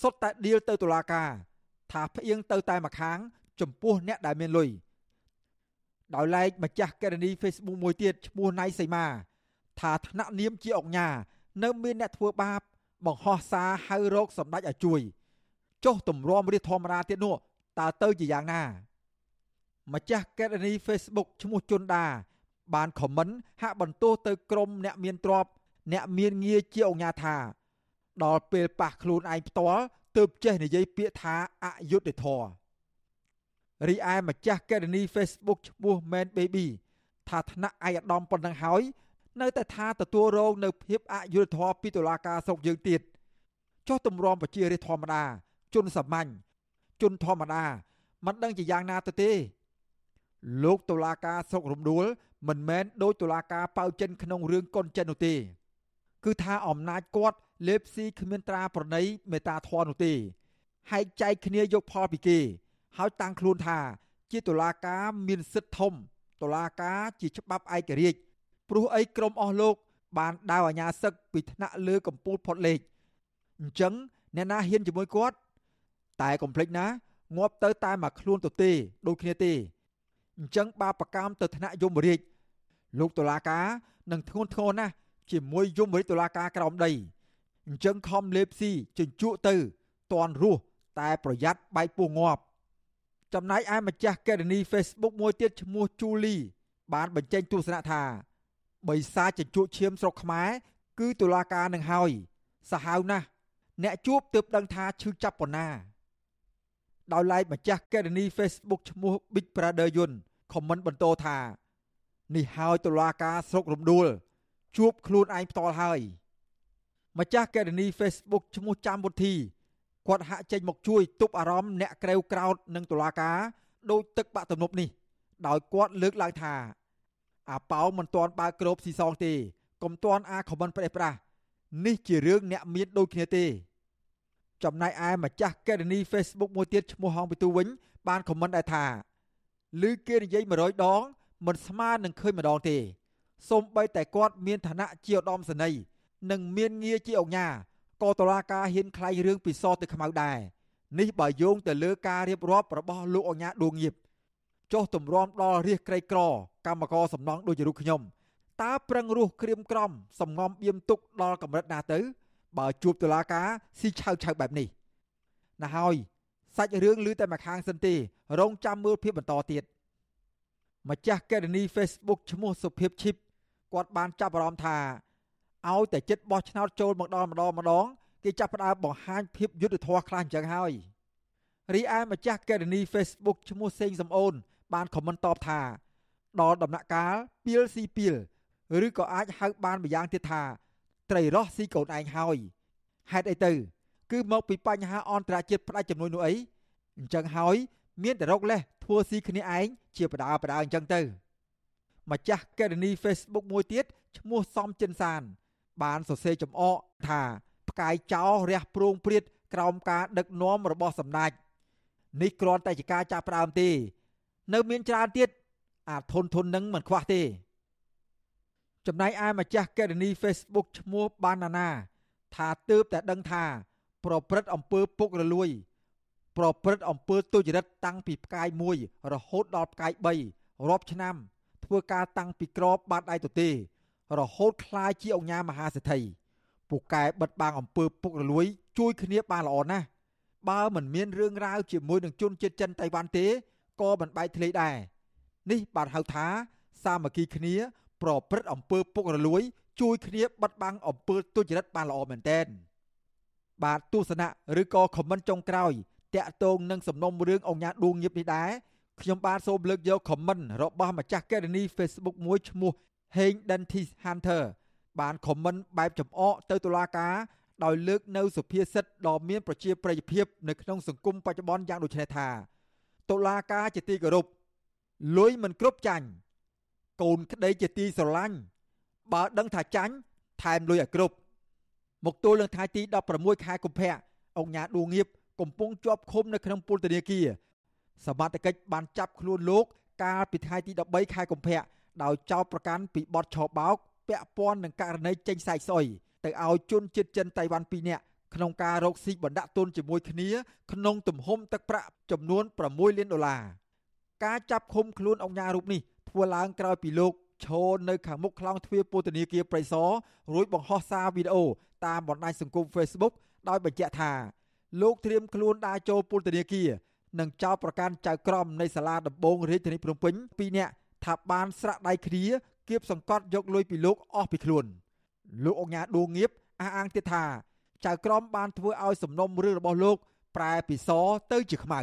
សុទ្ធតែដៀលទៅតុលាការ ថាផ្អៀងទៅតែម្ខាង ចំពោះអ្នកដែលមានលុយ ដោយឡែកម្ចាស់ករណី Facebook មួយទៀតឈ្មោះណៃសីមាថាថ្នាក់នាមជាអង្គញានៅមានអ្នកធ្វើបាប បង្ហោះសារហៅរោគសម្ដេចឲ្យជួយចុះទម្រាំរាជធម្មតាទៀតនោះតើទៅជាយ៉ាងណា ម្ចាស់ករណី Facebook ឈ្មោះជុនដា បានខមមិនហាក់បន្ទោសទៅក្រុមអ្នកមានទ្រព្យអ្នកមានងារជាអង្គញាថា ដល់ពេលប៉ះខ្លួនឯងផ្ទាល់ទើបចេះនិយាយពាក្យថាអយុត្តិធម៌ រីឯម្ចាស់កេរនី Facebook ឈ្មោះ Man Baby ថាថ្នាក់ឯកឧត្តមប៉ុណ្ណឹងហើយនៅតែថាទទួលរងនៅភាពអយុត្តិធម៌ពីតុលាការស្រុកយើងទៀតចុះទម្រាំប្រជារាស្ត្រធម្មតា ជនសាមញ្ញជនធម្មតាមិនដឹងជាយ៉ាងណាទៅទេ លោកតុលាការស្រុករំដួល មិនមែនដោយតុលាការប៉ៅចិនក្នុងរឿងកុនចិននោះទេ គឺថាអំណាចគាត់លេបស៊ីគ្មានត្រាប្រណីមេតាធននោះទេហែកចែកគ្នាយកផលពីគេ ហើយតាំងខ្លួនថា ជាតុលាការមានសិទ្ធិធំតុលាការជាច្បាប់ឯករាជ្យព្រោះអីក្រមអស់លោក បានដាវអាញាសឹកពីថ្នាក់លើកម្ពុជាផុតលេខអញ្ចឹងអ្នកណាហ៊ានជាមួយគាត់ តែកុំភ្លេចណាងាប់ទៅតែមកខ្លួនទៅទេ ដូចគ្នាទេអញ្ចឹងបាបកម្មទៅថ្នាក់យមរាជលោកតុលាការនឹងធ្ងន់ធ្ងរណាស់ជាមួយយមរាជតុលាការក្រោមដីអញ្ចឹងខំលេបស៊ីជញ្ជក់ទៅតន់រស់តែប្រយ័ត្នបែកពោះងាប់ ចំណែកឯម្ចាស់កេរនី Facebook មួយទៀតឈ្មោះ Julie បានបញ្ចេញទស្សនៈថាបិសាចជញ្ជក់ឈាមស្រុកខ្មែរគឺតុលាការនឹងហើយសាហាវណាស់អ្នកជួបទើបដឹងថាឈឺចាប់ប៉ុណ្ណាដោយឡែកម្ចាស់កេរនី Facebook ឈ្មោះ Big Brother Yun ខមមិនបន្តថានេះហើយតុលាការស្រុករំដួល ជួបខ្លួនឯងផ្ទាល់ហើយម្ចាស់កេរនី Facebook ឈ្មោះចាំវុធី គាត់ហាក់ចេញមកជួយទប់អារម្មណ៍អ្នកក្រេវក្រោតនឹងតុលាការដោយទឹកបាក់ទំនប់នេះ ដោយគាត់លើកឡើងថាអាប៉ោមិនទាន់បើកគ្របស៊ីសងទេកុំទាន់អាខមមិនប្រេះប្រាស់នេះជារឿងអ្នកមានដូចគ្នាទេ ចំណែកឯម្ចាស់កេរនី Facebook មួយទៀតឈ្មោះហងពិទូវិញ បានខមមិនដែរថាឮគេនិយាយ100ដង មិនស្មើនឹងឃើញម្ដងទេសូម្បីតែគាត់មានឋានៈជាឧត្តមសេនីយ៍និងមានងារជាអង្គញា ក៏តឡាការហ៊ានខ្លែងរឿងពិសោធន៍ទៅខ្មៅដែរនេះបើយោងទៅលើការរៀបរាប់របស់លោកអង្គញាដួងងៀបចុះទម្រាំដល់រាជក្រីក្រ កម្មករសំណងដូចជារូបខ្ញុំតើប្រឹងរស់ក្រៀមក្រំសំងំបៀមទុកដល់កម្រិតណាទៅ បើជួបតុលាការស៊ីឆៅឆៅបែបនេះណាហើយសាច់រឿងឮតែមួយខាងសិនទេ រងចាំមើលភាពបន្តទៀតម្ចាស់កេរនី Facebook ឈ្មោះសុភាពឈីបគាត់បានចាប់អារម្មណ៍ថា ឲ្យតែចិត្តបោះឆ្នោតចូលមកដល់ម្ដងម្ដងគេចាប់ផ្ដើមបង្ហាញភាពយុត្តិធម៌ខ្លាំងអញ្ចឹងហើយរីឯម្ចាស់កេរនី Facebook ឈ្មោះសេងសំអូន បានខមមិនតបថាដល់ដំណាក់កាលពីលស៊ីពីលឬក៏អាចហៅបានម្យ៉ាងទៀតថា ត្រីរស់ស៊ីកូនឯងហើយហេតុអីទៅ គឺមកពីបញ្ហាអន្តរជាតិផ្ដាច់ចំនួននោះអីអញ្ចឹងហើយ មានតែរកលេសធ្វើស៊ីគ្នាឯងជាបដាបដាអញ្ចឹងទៅម្ចាស់កេរនី Facebook មួយទៀតឈ្មោះសំចិនសាន បានសរសេរចំអកថាផ្កាយចោរះព្រោងព្រាតក្រោមការដឹកនាំរបស់សម្ដេចនេះគ្រាន់តែជាការចាប់ផ្ដើមទេ នៅមានច្រើនទៀតអាចធនធននឹងមិនខ្វះទេ ចំណែកឯម្ចាស់កេរនី Facebook ឈ្មោះបានណាណាថាទើបតែដឹងថា ប្រព្រឹត្តអំពើពុករលួយ ប្រព្រឹត្តអំពើទុច្ចរិតតាំងពីផ្កាយ1រហូតដល់ផ្កាយ3រាប់ឆ្នាំ ធ្វើការតាំងពីក្របបាតដៃទទេ រហូតคล้ายជាអង្គញាមហាសេដ្ឋីពូកែបិទបាំងអំពើពុករលួយ ជួយគ្នាបានល្អណាស់បើមិនមានរឿងរ៉ាវជាមួយនឹងជនជាតិចិនតៃវ៉ាន់ទេក៏មិនបែកធ្លាយដែរនេះបានហៅថាសាមគ្គីគ្នាប្រព្រឹត្តអំពើពុករលួយ ជួយគ្នាបិទបាំងអំពើទុច្ចរិតបានល្អមែនទែនបាទទស្សនៈឬក៏ខមមិនចុងក្រោយតាក់ទងនឹងសំណុំរឿងអង្គញាដួងញៀបនេះដែរខ្ញុំបាទសូមលើកយកខមមិនរបស់ម្ចាស់កេរនី Facebook មួយឈ្មោះ Heng Dentist Hunter បានខមមិនបែបចំអកទៅតុលាការដោយលើកនៅសុភាសិតដ៏មានប្រជាប្រិយភាពនៅក្នុងសង្គមបច្ចុប្បន្នយ៉ាងដូចនេះថាតុលាការជាទីគោរពលុយមិនគ្រប់ចាញ់កូនក្តីជាទីស្រឡាញ់បើដឹងថាចាញ់ថែមលុយឲ្យគ្រប់មកទល់នឹងថ្ងៃទី16ខែកុម្ភៈអង្គញាដួងងៀបកំពុងជាប់ឃុំនៅក្នុងពន្ធនាគារសមត្ថកិច្ចបានចាប់ខ្លួនលោកកាលពីថ្ងៃទី13ខែកុម្ភៈ ដោយចោទប្រកាន់ពីបទឆបោកពាក់ព័ន្ធនឹងករណីចេញសាយស្អុយទៅឲ្យជនជាតិចិនតៃវ៉ាន់2នាក់ក្នុងការរកស៊ីបណ្ដាក់ទុនជាមួយគ្នាក្នុងទំហំទឹកប្រាក់ចំនួន6លានដុល្លារការចាប់ឃុំខ្លួនអង្គការរូបនេះធ្វើឡើងក្រោយពីលោកឈរនៅខាងមុខខ្លោងទ្វារពន្ធនាគារព្រៃសររួចបង្ហោះសារវីដេអូតាមបណ្ដាញសង្គម Facebook ដោយបញ្ជាក់ថាលោកត្រៀមខ្លួនដើរចូលពន្ធនាគារនិងចោទប្រកាន់ចៅក្រមនៃសាលាដំបងរាជធានីភ្នំពេញពីរនាក់ ថាបានស្រាក់ដៃគ្នាគៀបសង្កត់យកលុយពីលោកអស់ពីខ្លួនលោកអង្គការដួងងៀបអះអាងទៀតថាចៅក្រមបានធ្វើឲ្យសំណុំរឿងរបស់លោក ប្រែពីសទៅជាខ្មៅ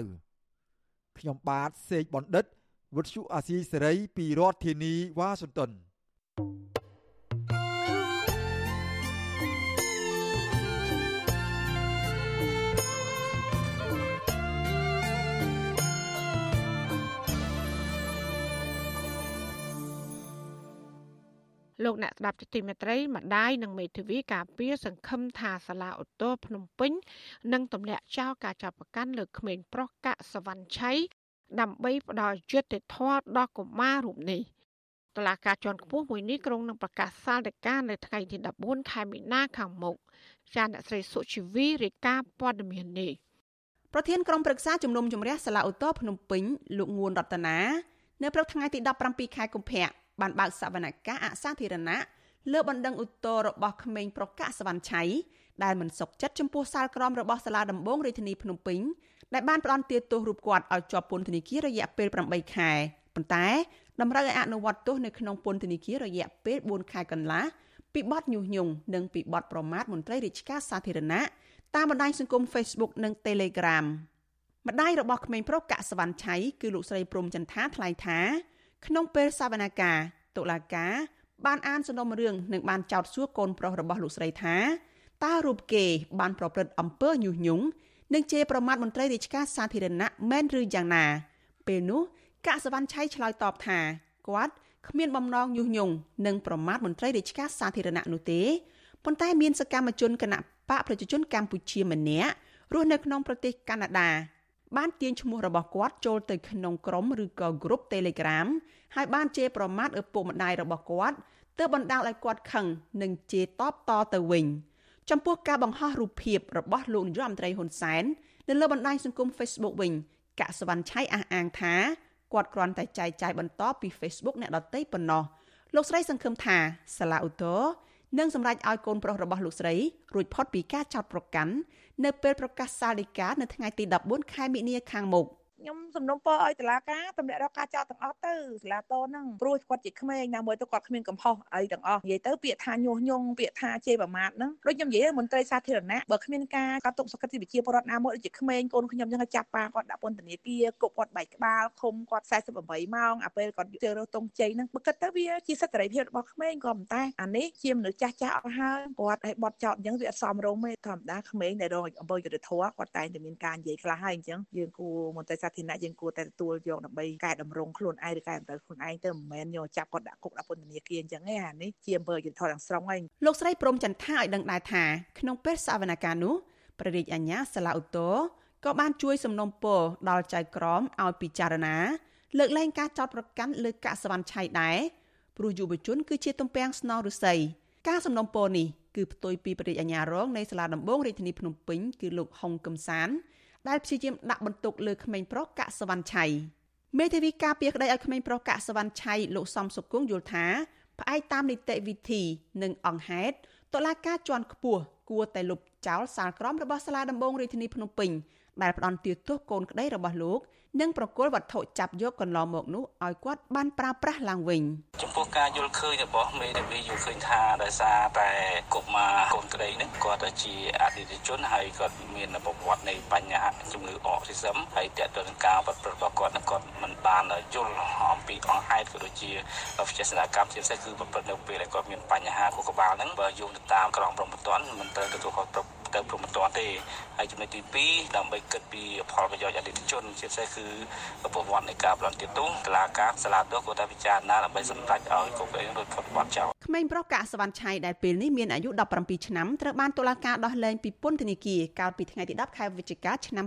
ខ្ញុំបាទសេកបណ្ឌិតវុទ្ធុអាស៊ីសេរីពីរដ្ឋធានីវ៉ាស៊ីនតោន លោកអ្នកស្ដាប់ទីមេត្រីម្ដាយនិងមេធាវីការពារសង្ឃឹមថាសាលាឧទ្ធរភ្នំពេញនឹងទម្លាក់ចោលការចាប់ប្រកាន់លើក្មេងប្រុសកាក់សវណ្ណឆៃដើម្បីផ្ដល់យុត្តិធម៌ដល់កុមាររូបនេះតឡាការជាន់ខ្ពស់មួយនេះក្រុងនឹងប្រកាសសាលដីកានៅថ្ងៃទី14ខែមីនាខាងមុខចាអ្នកស្រីសុជីវីរាយការណ៍ព័ត៌មាននេះប្រធានក្រុមប្រឹក្សាជំនុំជម្រះសាលាឧទ្ធរភ្នំពេញលោកងួនរតនានៅព្រឹកថ្ងៃទី17ខែកុម្ភៈ បានបើកសវនកម្មអសាធារណៈលើបណ្ដឹងឧទ្ធររបស់ក្មេងប្រុសកាក់សវណ្ណឆៃដែលមិនសុខចិត្តចំពោះសាលក្រមរបស់សាលាដំបងរាជធានីភ្នំពេញដែលបានផ្ដន់ទាទោសរូបគាត់ឲ្យជាប់ពន្ធនាគាររយៈពេល8ខែប៉ុន្តែតម្រូវឲ្យអនុវត្តទោសនៅក្នុងពន្ធនាគាររយៈពេល4ខែកន្លះពីបទញុះញង់និងពីបទប្រមាថមន្ត្រីរាជការសាធារណៈតាមបណ្ដាញសង្គម Facebook និង Telegram ម្ដាយរបស់ក្មេងប្រុសកាក់សវណ្ណឆៃគឺលោកស្រីព្រំចន្ទាថ្លែងថា ក្នុងពេលសវនកម្មតុលាការបានអានសំណុំរឿងនិងបានចោទសួរកូនប្រុសរបស់លោកស្រីថាតើរូបគេបានប្រព្រឹត្តអំពើញុះញង់និងជេរប្រមាថមន្ត្រីរាជការសាធារណៈមែនឬយ៉ាងណា ពេលនោះកាក់សវណ្ណឆៃឆ្លើយតបថាគាត់គ្មានបំណងញុះញង់និងប្រមាថមន្ត្រីរាជការសាធារណៈនោះទេប៉ុន្តែមានសកម្មជនគណៈបកប្រជាជនកម្ពុជាម្នាក់រស់នៅក្នុងប្រទេសកាណាដា បានទាញឈ្មោះរបស់គាត់ចូលទៅក្នុងក្រុមឬក៏ group Telegram ហើយបានជេរប្រមាថឪពុកម្ដាយរបស់គាត់ទើបបណ្ដាលឲ្យគាត់ខឹងនិងជេរតបតទៅវិញចំពោះការបង្ហោះរូបភាពរបស់លោកនាយរដ្ឋមន្ត្រីហ៊ុនសែននៅលើបណ្ដាញសង្គម Facebook វិញកសវណ្ណឆៃអះអាងថាគាត់គ្រាន់តែចែកចាយបន្តពី Facebook អ្នកដទៃប៉ុណ្ណោះលោកស្រីសង្ឃឹមថាសាឡាអ៊ូតូ នឹងសម្រេចឲ្យកូនប្រុសរបស់លោកស្រីរួចផុតពីការចោទប្រកាន់នៅពេលប្រកាសសាលដីកានៅថ្ងៃទី14ខែមិនិនាខាងមុខ ខ្ញុំសំណូមពរឲ្យតុលាការទម្លាក់រកការចោទទាំងអស់ទៅសាលាតហ្នឹងព្រោះគាត់ជាក្មេងណាមួយទៅគាត់គ្មានកំហុសអីទាំងអស់និយាយទៅពាក្យថាញុះញង់ពាក្យថាជេរប្រមាថហ្នឹងដូចខ្ញុំនិយាយមន្ត្រីសាធារណៈបើគ្មានការកត់ទុកសក្តិវិជាពលរដ្ឋណាមួយដូចជាក្មេងកូនខ្ញុំចឹងចាប់ប៉ាគាត់ដាក់ពន្ធនាគារគប់គាត់បែកក្បាលឃុំគាត់48ម៉ោងអាពេលគាត់ជើរើសតុងជ័យហ្នឹងបើគិតទៅវាជាសិទ្ធិសេរីភាពរបស់ក្មេងក៏ប៉ុន្តែអានេះជាមនុស្សចាស់ចាស់អស់ហើយគាត់ឲ្យបត់ចោតអញ្ចឹងវាអត់សមរម្យទេធម្មតាក្មេងដែលរងអំពើយុត្តិធម៌គាត់តែងតែមានការនិយាយខ្លះហើយអញ្ចឹងយើងគួរមន្ត្រីសាធារណៈយើងគួរតែទទួលយកដើម្បីកែតម្រង់ខ្លួនឯងឬកែតម្រូវខ្លួនឯងទៅមិនមែនយកចាប់គាត់ដាក់គុកដាក់ពន្ធនាគារអញ្ចឹងឯអានេះជាអំពើយុត្តិធម៌ទាំងស្រុងហើយលោកស្រីព្រមចន្ទថាឲ្យដឹងដែរថាក្នុងពេលសវនកម្មនោះព្រះរាជអាជ្ញាសាឡាឧទ្ធរក៏បានជួយសំណុំពរដល់ចៅក្រមឲ្យពិចារណា លើកលែងការចោទប្រកាន់លើកាកសវណ្ណឆៃដែរព្រោះយុវជន គឺជាទំពាំងស្នងឫស្សីការសំណុំពរនេះគឺផ្ទុយពីព្រះរាជអាជ្ញារងនៃសាលាដំបងរាជធានីភ្នំពេញគឺលោកហុងកឹមសាន ដែលព្យាយាមដាក់បន្ទុកលើក្មេងប្រុសកាក់សវណ្ណឆៃមេធាវីការពារក្តីឲ្យក្មេងប្រុសកាក់សវណ្ណឆៃលោកសំសុគង្គយល់ថាផ្អែកតាមនីតិវិធីនិងអង្គហេតុតុលាការជាន់ខ្ពស់គួរតែលុបចោលសាលក្រមរបស់សាលាដំបងរាជធានីភ្នំពេញដែលផ្ដន់ទាទោសកូនក្តីរបស់លោក និងប្រគល់វត្ថុចាប់យកកន្លងមកនោះឲ្យគាត់បានប្រើប្រាស់ឡើងវិញចំពោះការយល់ឃើញរបស់មេធាវីយល់ឃើញថាដោយសារតែកុមារកូនក្តីនេះគាត់ជាអតិថិជនហើយគាត់មានប្រវត្តិនៃបញ្ហាជំងឺអកស៊ីសឹមហើយតើតើនឹងការប្រព្រឹត្តរបស់គាត់គាត់មិនបានយល់អំពីអង្គហេតុក៏ដូចជាវិជាសនកម្មជាពិសេសគឺប្រព្រឹត្តនៅពេលដែលគាត់មានបញ្ហាខួរក្បាលហ្នឹងបើយោងទៅតាមក្រមព្រំប្រទានមិនត្រូវទទួលខុសត្រូវ ទៅព្រមមិនទាន់ទេហើយចំណុចទី2ដើម្បីគិតពីផលប្រយោជន៍អតិថិជនជាពិសេសគឺប្រវត្តិនៃការប្លន់ទាទោសតឡាការសាលាដុសក៏តែពិចារណាដើម្បីសម្រេចឲ្យគុកឯងរួចផុតបទចោលក្មេងប្រុសកាក់សវណ្ណឆៃដែលពេលនេះមានអាយុ17ឆ្នាំត្រូវបានតុលាការដោះលែងពីពន្ធនាគារកាលពីថ្ងៃទី10ខែវិច្ឆិកាឆ្នាំ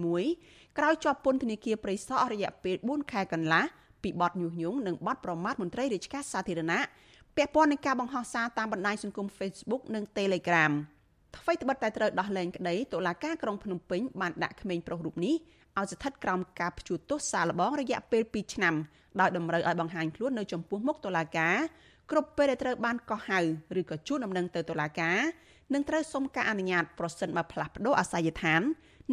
2021ក្រោយជាប់ពន្ធនាគារព្រៃសរអស់រយៈពេល4ខែកន្លះពីបទញុះញង់និងបទប្រមាថមន្ត្រីរាជការសាធារណៈពាក់ព័ន្ធនឹងការបង្ហោះសារតាមបណ្ដាញសង្គម Facebook និង Telegram ថ្មីត្បិតតែត្រូវដោះលែងក្តីតុលាការក្រុងភ្នំពេញបានដាក់ក្មេងប្រុសរូបនេះឲ្យស្ថិតក្រោមការព្យួរទោសសាលបងរយៈពេល2ឆ្នាំដោយតម្រូវឲ្យបង្ហាញខ្លួននៅចំពោះមុខតុលាការគ្រប់ពេលដែលត្រូវបានកោះហៅឬក៏ជួលដំណឹងទៅតុលាការនឹងត្រូវសុំការអនុញ្ញាតប្រសិនបើផ្លាស់ប្តូរអាសយដ្ឋាន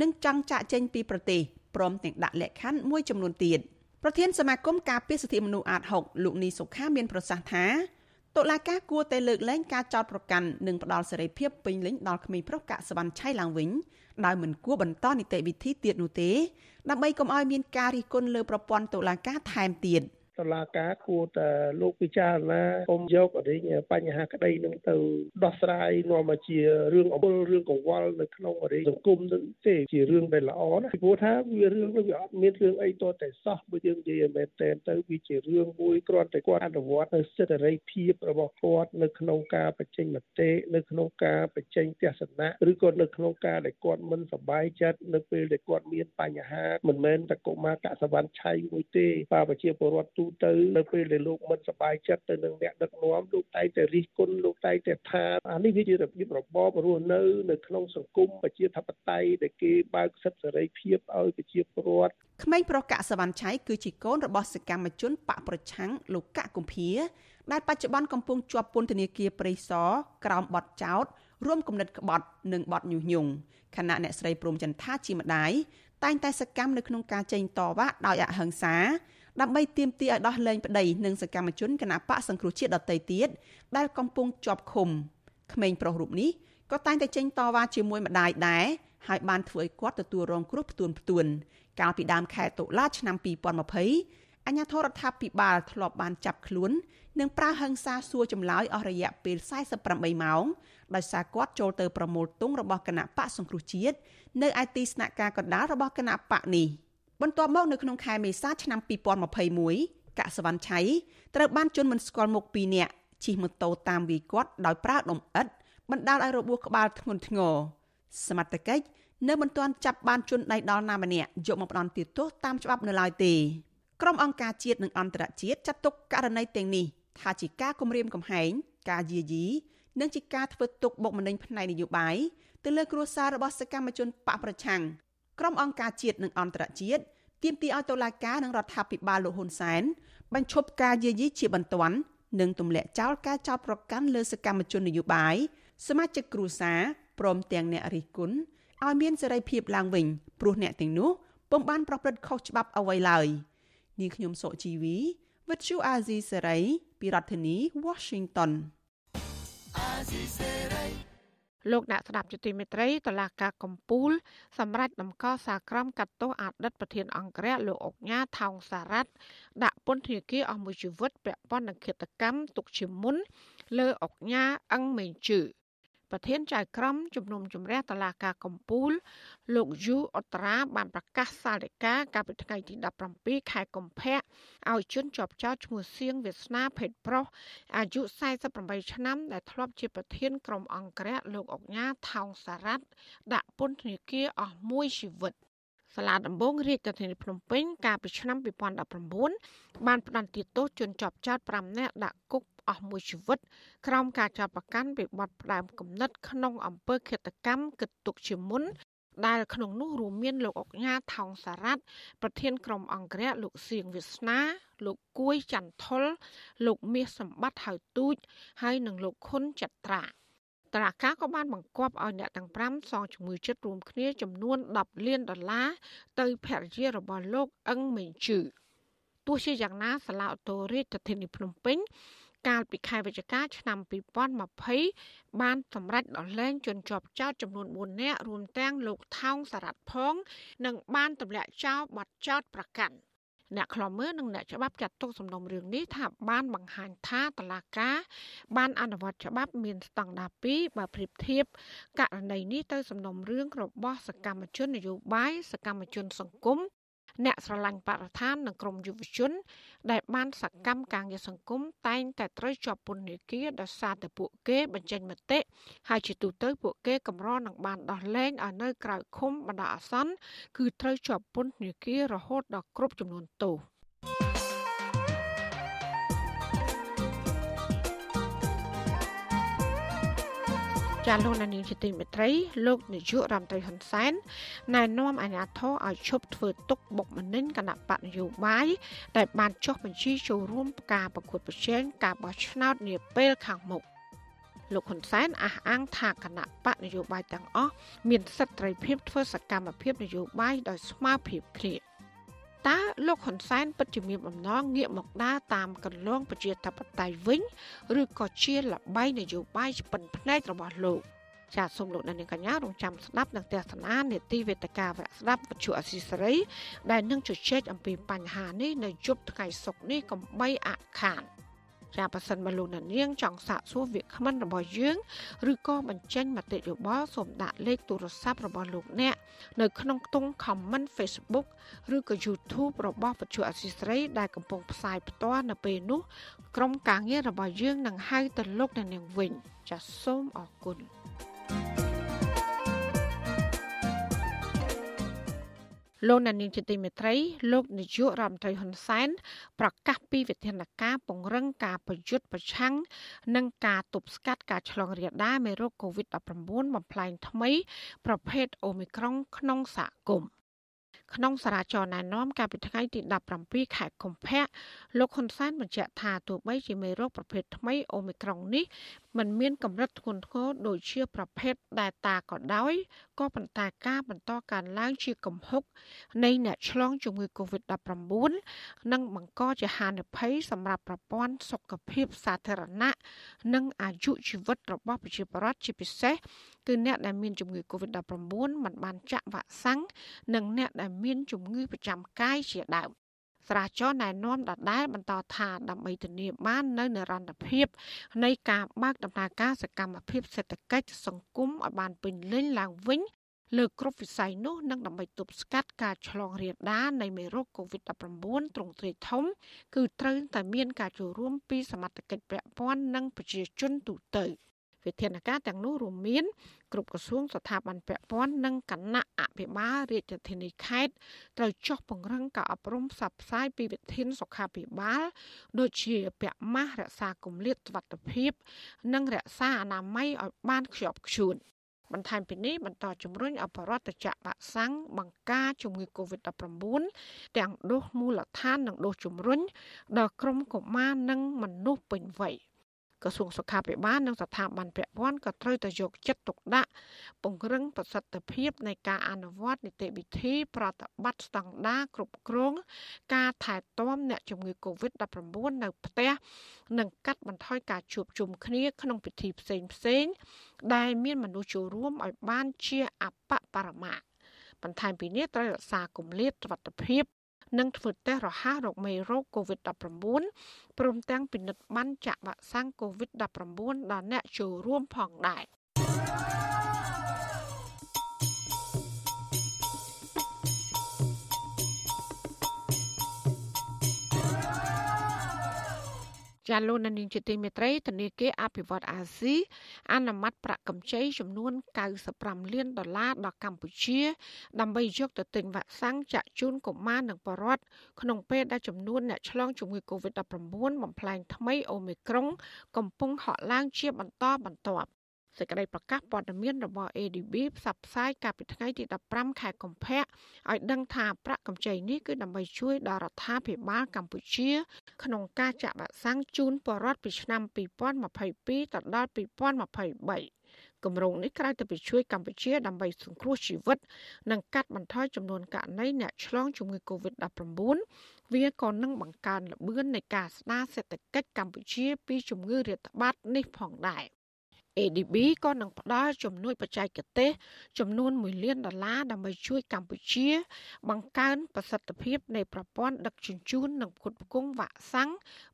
និងចង់ចាក់ចេញពីប្រទេសព្រមទាំងដាក់លក្ខខណ្ឌមួយចំនួនទៀតប្រធានសមាគមការពារសិទ្ធិមនុស្សអាត6លោកនីសុខាមានប្រសាសន៍ថា តុលាការគួរតែលើកលែងការចោទប្រកាន់និងផ្ដល់សេរីភាពពេញលេញដល់ក្មេងប្រុសកាក់សវណ្ណឆៃឡើងវិញដោយមិនគួរបន្តនីតិវិធីទៀតនោះទេដើម្បីកុំឲ្យមានការរិះគន់លើប្រព័ន្ធតុលាការថែមទៀត។ តឡាការគួរតែលោកពិចារណាកុំយកអរិញបញ្ហាក្តីនឹងទៅដោះស្រាយនាំមកជារឿងអំពើរឿងកង្វល់នៅក្នុងអរិញសង្គមនឹងទេជារឿងដែលល្អណាពីព្រោះថាវារឿងនេះវាអត់មានរឿងអីតតែសោះបើយើងនិយាយមែនតែនទៅវាជារឿងមួយគ្រាន់តែគាត់អនុវត្តនៅសិទ្ធិសេរីភាពរបស់គាត់នៅក្នុងការបញ្ចេញមតិនៅក្នុងការបញ្ចេញទស្សនៈឬក៏នៅក្នុងការដែលគាត់មិនសប្បាយចិត្តនៅពេលដែលគាត់មានបញ្ហាមិនមែនតែកុមារកសវណ្ណឆៃមួយទេបាទប្រជាពលរដ្ឋទូទៅនៅពេលដែលលោកមិនសប្បាយចិត្តទៅនឹងអ្នកដឹកនាំលោកតែងតែរិះគន់លោកតែងតែថាអានេះវាជារបៀបរបបរស់នៅនៅក្នុងសង្គមប្រជាធិបតេយ្យដែលគេបើកសិទ្ធិសេរីភាពឲ្យប្រជាពលរដ្ឋក្មេងប្រុសកសវណ្ណឆៃគឺជាកូនរបស់សកម្មជនបកប្រឆាំងលោកកកគំភាដែលបច្ចុប្បន្នកំពុងជាប់ពន្ធនាគារព្រៃសរក្រោមបទចោទរួមគំនិតក្បត់និងបទញុះញង់ខណៈអ្នកស្រីព្រំចន្ទថាជាម្ដាយតែងតែសកម្មនៅក្នុងការចេញតវ៉ាដោយអហិង្សា ដើម្បីទាមទារឲ្យដោះលែងប្តីនិងសកម្មជនគណបកសង្គ្រោះជាតិដទៃទៀតដែលកំពុងជាប់ឃុំក្មេងប្រុសរូបនេះក៏តែងតែចេញតវ៉ាជាមួយម្ដាយដែរហើយបានធ្វើឲ្យគាត់ទទួលរងគ្រោះផ្ទួនផ្ទួនកាលពីដើមខែតុលាឆ្នាំ2020អាជ្ញាធររដ្ឋាភិបាលធ្លាប់បានចាប់ខ្លួននិងប្រើហិង្សាសួរចម្លើយអស់រយៈពេល48ម៉ោងដោយសារគាត់ចូលទៅប្រមូលទង់របស់គណៈបកសង្គ្រោះជាតិនៅឯទីស្នាក់ការកណ្ដាលរបស់គណៈបកនេះ បន្ទាប់មកនៅក្នុងខែមេសាឆ្នាំ2021កសវណ្ណឆៃត្រូវបានជន់មិនស្គាល់មុខ2នាក់ជិះម៉ូតូតាមវាយគាត់ដោយប្រើដុំឥដ្ឋបណ្ដាលឲ្យរបួសក្បាលធ្ងន់ធ្ងរសមត្ថកិច្ចនៅមិនទាន់ចាប់បានជនដៃដល់ណាម្នាក់យកមកផ្ដន្ទាទោសតាមច្បាប់នៅឡើយទេក្រុមអង្គការជាតិនិងអន្តរជាតិចាត់ទុកករណីទាំងនេះថាជាការគំរាមកំហែងការយាយីនិងជាការធ្វើទុកបុកម្នេញផ្នែកនយោបាយទៅលើគ្រួសាររបស់សកម្មជនបកប្រឆាំង ក្រុមអង្គការជាតិនិងអន្តរជាតិទាមទារឲ្យតុលាការនិងរដ្ឋាភិបាលលោកហ៊ុនសែនបញ្ឈប់ការយាយីជាបន្ទាន់និងទម្លាក់ចោលការចោទប្រកាន់លើសកម្មជននយោបាយសមាជិកគ្រួសារព្រមទាំងអ្នករិះគន់ឲ្យមានសេរីភាពឡើងវិញព្រោះអ្នកទាំងនោះពុំបានប្រព្រឹត្តខុសច្បាប់អ្វីឡើយនាងខ្ញុំសុជីវីវិទ្យុអាស៊ីសេរីពីរដ្ឋធានី Washington លោកអ្នកស្ដាប់ជាទីមេត្រីតឡាការកំពូល សម្រាប់ដំកល់សាក្រមកាត់ទោសអតីតប្រធានអង្គរៈលោកអុកញ៉ាថោងសារ៉ាត់ដាក់ពន្ធនាគារអស់មួយជីវិតពាក់ព័ន្ធនឹងឃាតកម្មទុកជាមុន លើអុកញ៉ាអឹងមេងជឺ ប្រធានចៅក្រមជំនុំជម្រះតឡាការកំពូល លោកយូអត្រាបានប្រកាសសាលដីកាកាលពីថ្ងៃទី17ខែកុម្ភៈឲ្យជនជាប់ចោតឈ្មោះសៀងវាសនាភេទប្រុសអាយុ48ឆ្នាំដែលធ្លាប់ជាប្រធានក្រុមអង្គរៈលោកអុកញ៉ាថោងសារ៉ាត់ដាក់ពន្ធនាគារអស់មួយជីវិតសាលាដំបងរាជធានីភ្នំពេញកាលពីឆ្នាំ2019បានផ្តន្ទាទោសជនជាប់ចោត5នាក់ដាក់គុក អស់មួយជីវិតក្រោមការចាប់ប្រកាន់ពីបទផ្ដាំគំនិតក្នុងអំពើឃាតកម្មគិតទុកជាមុនដែលក្នុងនោះរួមមានលោកអុកញ៉ាថោងសារ៉ាត់ប្រធានក្រុមអង្គរៈលោកសៀងវាសនា លោកគួយចន្ទថុលលោកមាសសម្បត្តិហៅទូច ហើយនិងលោកខុនចត្រាតរាការក៏បានបង្គាប់ឲ្យអ្នកទាំង5សងជំងឺចិត្តរួមគ្នាចំនួន10លានដុល្លារទៅភរិយារបស់លោកអឹងមេងជឺទោះជាយ៉ាងណាសាលាអូតូរាជធានីភ្នំពេញ កាលពីខែវិច្ឆិកាឆ្នាំ2020បានសម្រេចដោះលែងជនជាប់ចោតចំនួន4នាក់រួមទាំងលោកថោងសារ៉ាត់ផង និងបានទម្លាក់ចោលបទចោតប្រកាន់អ្នកខ្លំមើលនិងអ្នកច្បាប់ចាត់ទុកសំណុំរឿងនេះថាបានបង្ហាញថាតឡាកាបានអនុវត្តច្បាប់មានស្តង់ដារ2បើប្រៀបធៀបករណីនេះទៅសំណុំរឿងរបស់សកម្មជននយោបាយសកម្មជនសង្គម អ្នកស្រឡាញ់បរិស្ថាននិងក្រមយុវជន ដែលបានសកម្មការងារសង្គមតែងតែត្រូវជាប់ពន្ធនាគារដោយសារតែពួកគេបញ្ចេញមតិហើយជាទូទៅពួកគេកម្រនឹងបានដោះលែងឲ្យនៅក្រៅឃុំបណ្ដោះអាសន្នគឺត្រូវជាប់ពន្ធនាគាររហូតដល់គ្រប់ចំនួនទោស ចាលោកនានីជាទីមេត្រីលោកនាយករដ្ឋមន្ត្រីហ៊ុនសែនណែនាំអាជ្ញាធរឲ្យឈប់ធ្វើទុកបុកម្នេញគណៈបកនយោបាយដែលបានចុះបញ្ជីចូលរួមការប្រកួតប្រជែងការបោះឆ្នោតនាពេលខាងមុខលោកហ៊ុនសែនអះអាងថាគណៈបកនយោបាយទាំងអស់មានសិទ្ធិត្រីភាពធ្វើសកម្មភាពនយោបាយដោយស្មើភាពគ្នា តើលោកហ៊ុនសែនពិតជាមានបំណងងាកមកដើរតាមកន្លងប្រជាធិបតេយ្យវិញឬក៏ជាលបែងនយោបាយស្ពិនភ្នែករបស់លោកចាសសូមលោកអ្នកនាងកញ្ញារងចាំស្ដាប់និងទស្សនានេតិវេទិកាវៈស្ដាប់វិទ្យុអសីសេរីដែលនឹងជជែកអំពីបញ្ហានេះនៅយប់ថ្ងៃសុក្រនេះកំបីអខាន ចាប៉ះសិនមកលោកអ្នកនាងចង់សាកសួរវាគ្មិនរបស់យើងឬក៏បញ្ចេញមតិយោបល់សូមដាក់លេខទូរស័ព្ទរបស់លោកអ្នកនៅក្នុងខ្ទង់ comment Facebook ឬក៏ YouTube របស់វិទ្យុអសីស្រីដែលកំពុងផ្សាយផ្ទាល់នៅពេលនេះក្រុមការងាររបស់យើងនឹងហៅទៅលោកអ្នកនាងវិញចាសសូមអរគុណ លោកណានីជាទីមេត្រីលោកនាយករដ្ឋមន្ត្រីហ៊ុនសែនប្រកាសពីវិធានការពង្រឹងការប្រយុទ្ធប្រឆាំងនិងការទប់ស្កាត់ការឆ្លងរាលដាលមេរោគ COVID-19 បំផ្លែងថ្មី ប្រភេទអូមីក្រុងក្នុងសហគមន៍ ក្នុងសារាចរណែនាំកាលពីថ្ងៃទី17ខែកុម្ភៈលោកហ៊ុនសែនបញ្ជាក់ថាទោះបីជាមេរោគប្រភេទថ្មីអូមីក្រុងនេះมันមានកម្រិតធ្ងន់ធ្ងរដូចជាប្រភេទ Delta ក៏ដោយក៏ប៉ុន្តែការបន្តកើនឡើងជាកំហុកនៃអ្នកឆ្លងជំងឺ Covid-19 នឹងបង្កជាហានិភ័យសម្រាប់ប្រព័ន្ធសុខភាពសាធារណៈនិងអាយុជីវិតរបស់ប្រជាពលរដ្ឋជាពិសេស គឺអ្នកដែលមានជំងឺ Covid-19 មិនបានចាក់វ៉ាក់សាំងនិងអ្នកដែលមានជំងឺប្រចាំកាយជាដើមស្រាវជ្រាវណែនាំដដែលបន្តថាដើម្បីធានាបាននៅនិរន្តរភាព នៃការបើកដំណើរការសកម្មភាពសេដ្ឋកិច្ចសង្គមឲ្យបានពេញលេញឡើងវិញលើគ្រប់វិស័យនោះនឹងដើម្បីទប់ស្កាត់ការឆ្លងរាលដាលនៃមេរោគ COVID-19 ទ្រង់ទ្រាយធំ គឺត្រូវតែមានការចូលរួមពីសមត្ថកិច្ចពាក់ព័ន្ធនិងប្រជាជនទូទៅ វិធានការទាំងនោះរួមមានគ្រប់ក្រសួងស្ថាប័នពាក់ព័ន្ធនិងគណៈអភិបាលរាជធានីខេត្តត្រូវចុះពង្រឹងការអប់រំផ្សព្វផ្សាយពីវិធានសុខាភិបាល ដូចជាពាក់ម៉ាស់រក្សាគម្លាតសុវត្ថិភាព និងរក្សាអនាម័យឲ្យបានខ្ជាប់ខ្ជួន។បន្ថែមពីនេះបន្តជំរុញអបរដ្ឋចក្របាក់សាំងបង្ការជំងឺ Covid-19 ទាំងដូសមូលដ្ឋាននិងដូសជំរុញដល់ក្រុមកុមារនិងមនុស្សពេញវ័យ។ ក្រសួងសុខាភិបាលនិងស្ថាប័នពាក់ព័ន្ធក៏ត្រូវតែយកចិត្តទុកដាក់ពង្រឹងប្រសិទ្ធភាពនៃការអនុវត្តនីតិវិធី ប្រតិបត្តិស្តង់ដារគ្រប់គ្រងការថែទាំអ្នកជំងឺ Covid-19 នៅផ្ទះនិងកាត់បន្ថយការជួបជុំគ្នាក្នុងពិធីផ្សេងផ្សេងដែលមានមនុស្សចូលរួមឲ្យបានជាអបបរមាបន្ថែមពីនេះត្រូវរក្សាគម្លាតសុវត្ថិភាព និងធ្វើតេស្តរហ័សរកមេរោគ COVID-19 ព្រមទាំងពិនិត្យបានចាក់វ៉ាក់សាំង COVID-19 ដល់អ្នកចូលរួមផងដែរ ចាលោកនាងជាទីមេត្រីធនាគារអភិវឌ្ឍអាស៊ីអនុម័តប្រាក់កម្ចីចំនួន95លានដុល្លារដល់កម្ពុជា ដើម្បីយកទៅទិញវ៉ាក់សាំងចាក់ជូនកុមារនិងបរិវត្តក្នុងពេលដែលចំនួនអ្នកឆ្លងជំងឺ Covid-19 បំផ្លែងថ្មីអូមីក្រុងកំពុងហក់ឡើងជាបន្តបន្ទាប់ សេចក្តីប្រកាសព័ត៌មានរបស់ ADB ផ្សព្វផ្សាយកាលពីថ្ងៃទី15ខែកុម្ភៈឲ្យដឹងថាប្រាក់កម្ចីនេះគឺដើម្បីជួយដល់រដ្ឋាភិបាលកម្ពុជា ក្នុងការចាក់វ៉ាក់សាំងជូនប្រជាពលរដ្ឋពីឆ្នាំ2022ទៅដល់2023គម្រោងនេះក្រៅពីជួយកម្ពុជាដើម្បីសង្គ្រោះជីវិត និងកាត់បន្ថយចំនួនករណីអ្នកឆ្លងជំងឺ Covid-19 វាក៏នឹងបង្កើនល្បឿននៃការស្ដារសេដ្ឋកិច្ចកម្ពុជាពីជំងឺរាតត្បាតនេះផងដែរ ADB ក៏នឹងផ្ដល់ជំនួយបច្ចេកទេសចំនួន1លានដុល្លារដើម្បីជួយកម្ពុជា បង្កើនប្រសិទ្ធភាពនៃប្រព័ន្ធដឹកជញ្ជូននិងផ្គត់ផ្គង់វ៉ាក់សាំង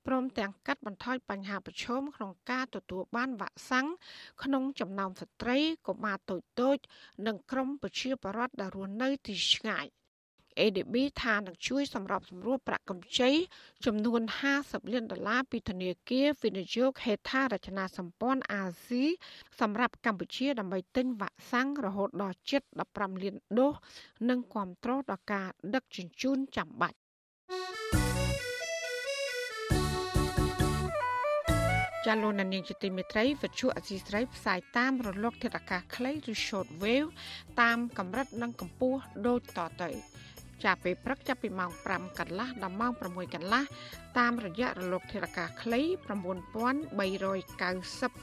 ព្រមទាំងកាត់បន្ថយបញ្ហាប្រឈមក្នុងការទទួលបានវ៉ាក់សាំងក្នុងចំណោមស្ត្រីកុមារតូចៗនិងក្រុមប្រជាពលរដ្ឋដែលរស់នៅទីឆ្ងាយ។ ADB ថានឹងជួយសម្របសម្រួលប្រាក់កម្ចីចំនួន50លានដុល្លារពីធនាគារវិនិយោគហេដ្ឋារចនាសម្ព័ន្ធអាស៊ីសម្រាប់កម្ពុជាដើម្បីទិញវ៉ាក់សាំងរហូតដល់ជិត15លានដូសនិងគ្រប់គ្រងដល់ការដឹកជញ្ជូនចាំបាច់ចាលោកនាងជាទីមេត្រីវិទ្យុអសីស្រីផ្សាយតាមរលកធាតុអាកាសខ្លីឬ short wave តាមកម្រិតនិងកម្ពស់ដូចតទៅ ចាប់ពេលព្រឹកចាប់ពីម៉ោង5កន្លះដល់ម៉ោង6កន្លះតាមរយៈរលកធារកាខ្លី9390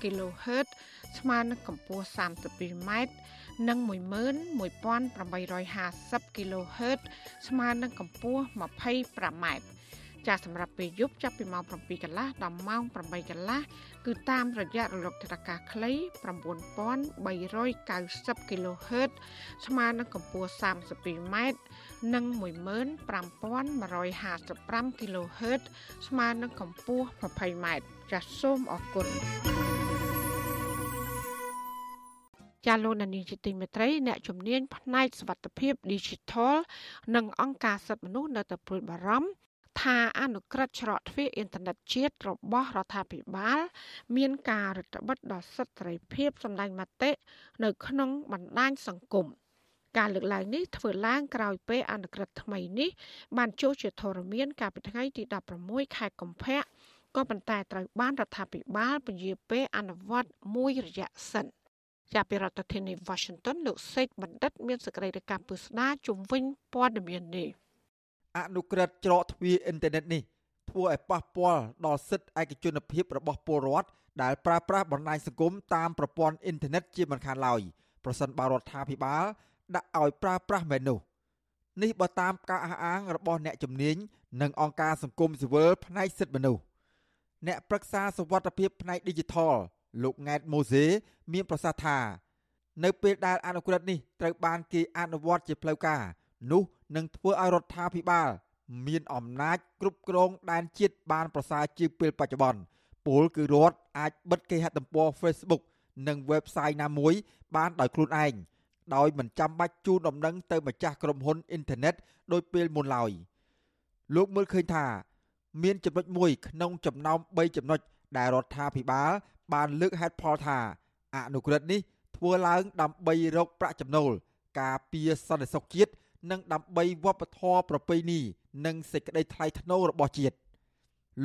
kHz ស្មើនឹងកម្ពស់ 32m និង11850 kHz ស្មើនឹងកម្ពស់ 25m ចាសម្រាប់ពេលយប់ចាប់ពីម៉ោង7កន្លះដល់ម៉ោង8កន្លះគឺតាមរយៈរលកថេរកាខ្លី9390 kHz ស្មើនឹងកម្ពស់ 32m និង15155 kHz ស្មើនឹងកម្ពស់ 20m ចាសសូមអរគុណចាលោកនានីជាទីមេត្រីអ្នកជំនាញផ្នែកសវត្ថភាព Digital និងអង្គការសិទ្ធិមនុស្សនៅតែព្រួយបារម្ភថាអនុក្រឹត្យច្រកទ្វារអ៊ីនធឺណិតជាតិរបស់រដ្ឋាភិបាល មានការរឹតបន្តឹងដល់សិទ្ធិសេរីភាពសម្ដែងមតិនៅក្នុងបណ្ដាញសង្គម ការលើកឡើងនេះធ្វើឡើងក្រោយពេលអនុក្រឹត្យថ្មីនេះបានចូលជាធរមានកាលពីថ្ងៃទី16ខែកុម្ភៈក៏ប៉ុន្តែត្រូវបានរដ្ឋាភិបាលពន្យាពេលអនុវត្តមួយរយៈសិនជាពីរដ្ឋធានី Washington លោកសេកបណ្ឌិត មានសេចក្តីរាយការណ៍ពឹស្ដាជុំវិញព័ត៌មាននេះអនុក្រឹត្យច្រកទ្វារអ៊ីនធឺណិតនេះធ្វើឲ្យប៉ះពាល់ដល់សិទ្ធិឯកជនភាពរបស់ពលរដ្ឋដែលប្រើប្រាស់បណ្ដាញសង្គមតាមប្រព័ន្ធអ៊ីនធឺណិតជាមិនខានឡើយប្រសិនបើរដ្ឋាភិបាល ដាក់ឲ្យប្រើប្រាស់មែននោះនេះបើតាមការអះអាងរបស់អ្នកជំនាញនិងអង្គការសង្គមស៊ីវិលផ្នែកសិទ្ធិមនុស្សអ្នកប្រឹក្សាសុវត្ថិភាពផ្នែក Digital លោកង៉ែតម៉ូសេមានប្រសាសន៍ថានៅពេលដែលអនុក្រឹត្យនេះត្រូវបានគេអនុវត្តជាផ្លូវការនោះនឹងធ្វើឲ្យរដ្ឋាភិបាល មានអំណាចគ្រប់គ្រងដែនជាតិបានប្រសើរជាងពេលបច្ចុប្បន្នពលគឺរដ្ឋអាចបិទគេហទំព័រ Facebook និង website ណាមួយបានដោយខ្លួនឯង ដោយមិនចាំបាច់ជូនដំណឹងទៅម្ចាស់ក្រុមហ៊ុនអ៊ីនធឺណិតដោយពេលមុនឡើយលោកមើលឃើញថា មានចំណុចមួយក្នុងចំណោម3ចំណុចដែលរដ្ឋាភិបាល បានលើកហេតុផលថាអនុក្រឹត្យនេះធ្វើឡើងដើម្បីរកប្រាក់ចំណូល ការពារសន្តិសុខជាតិនិងដើម្បីវប្បធម៌ប្រពៃណីនិងសេចក្តីថ្លៃថ្នូររបស់ជាតិ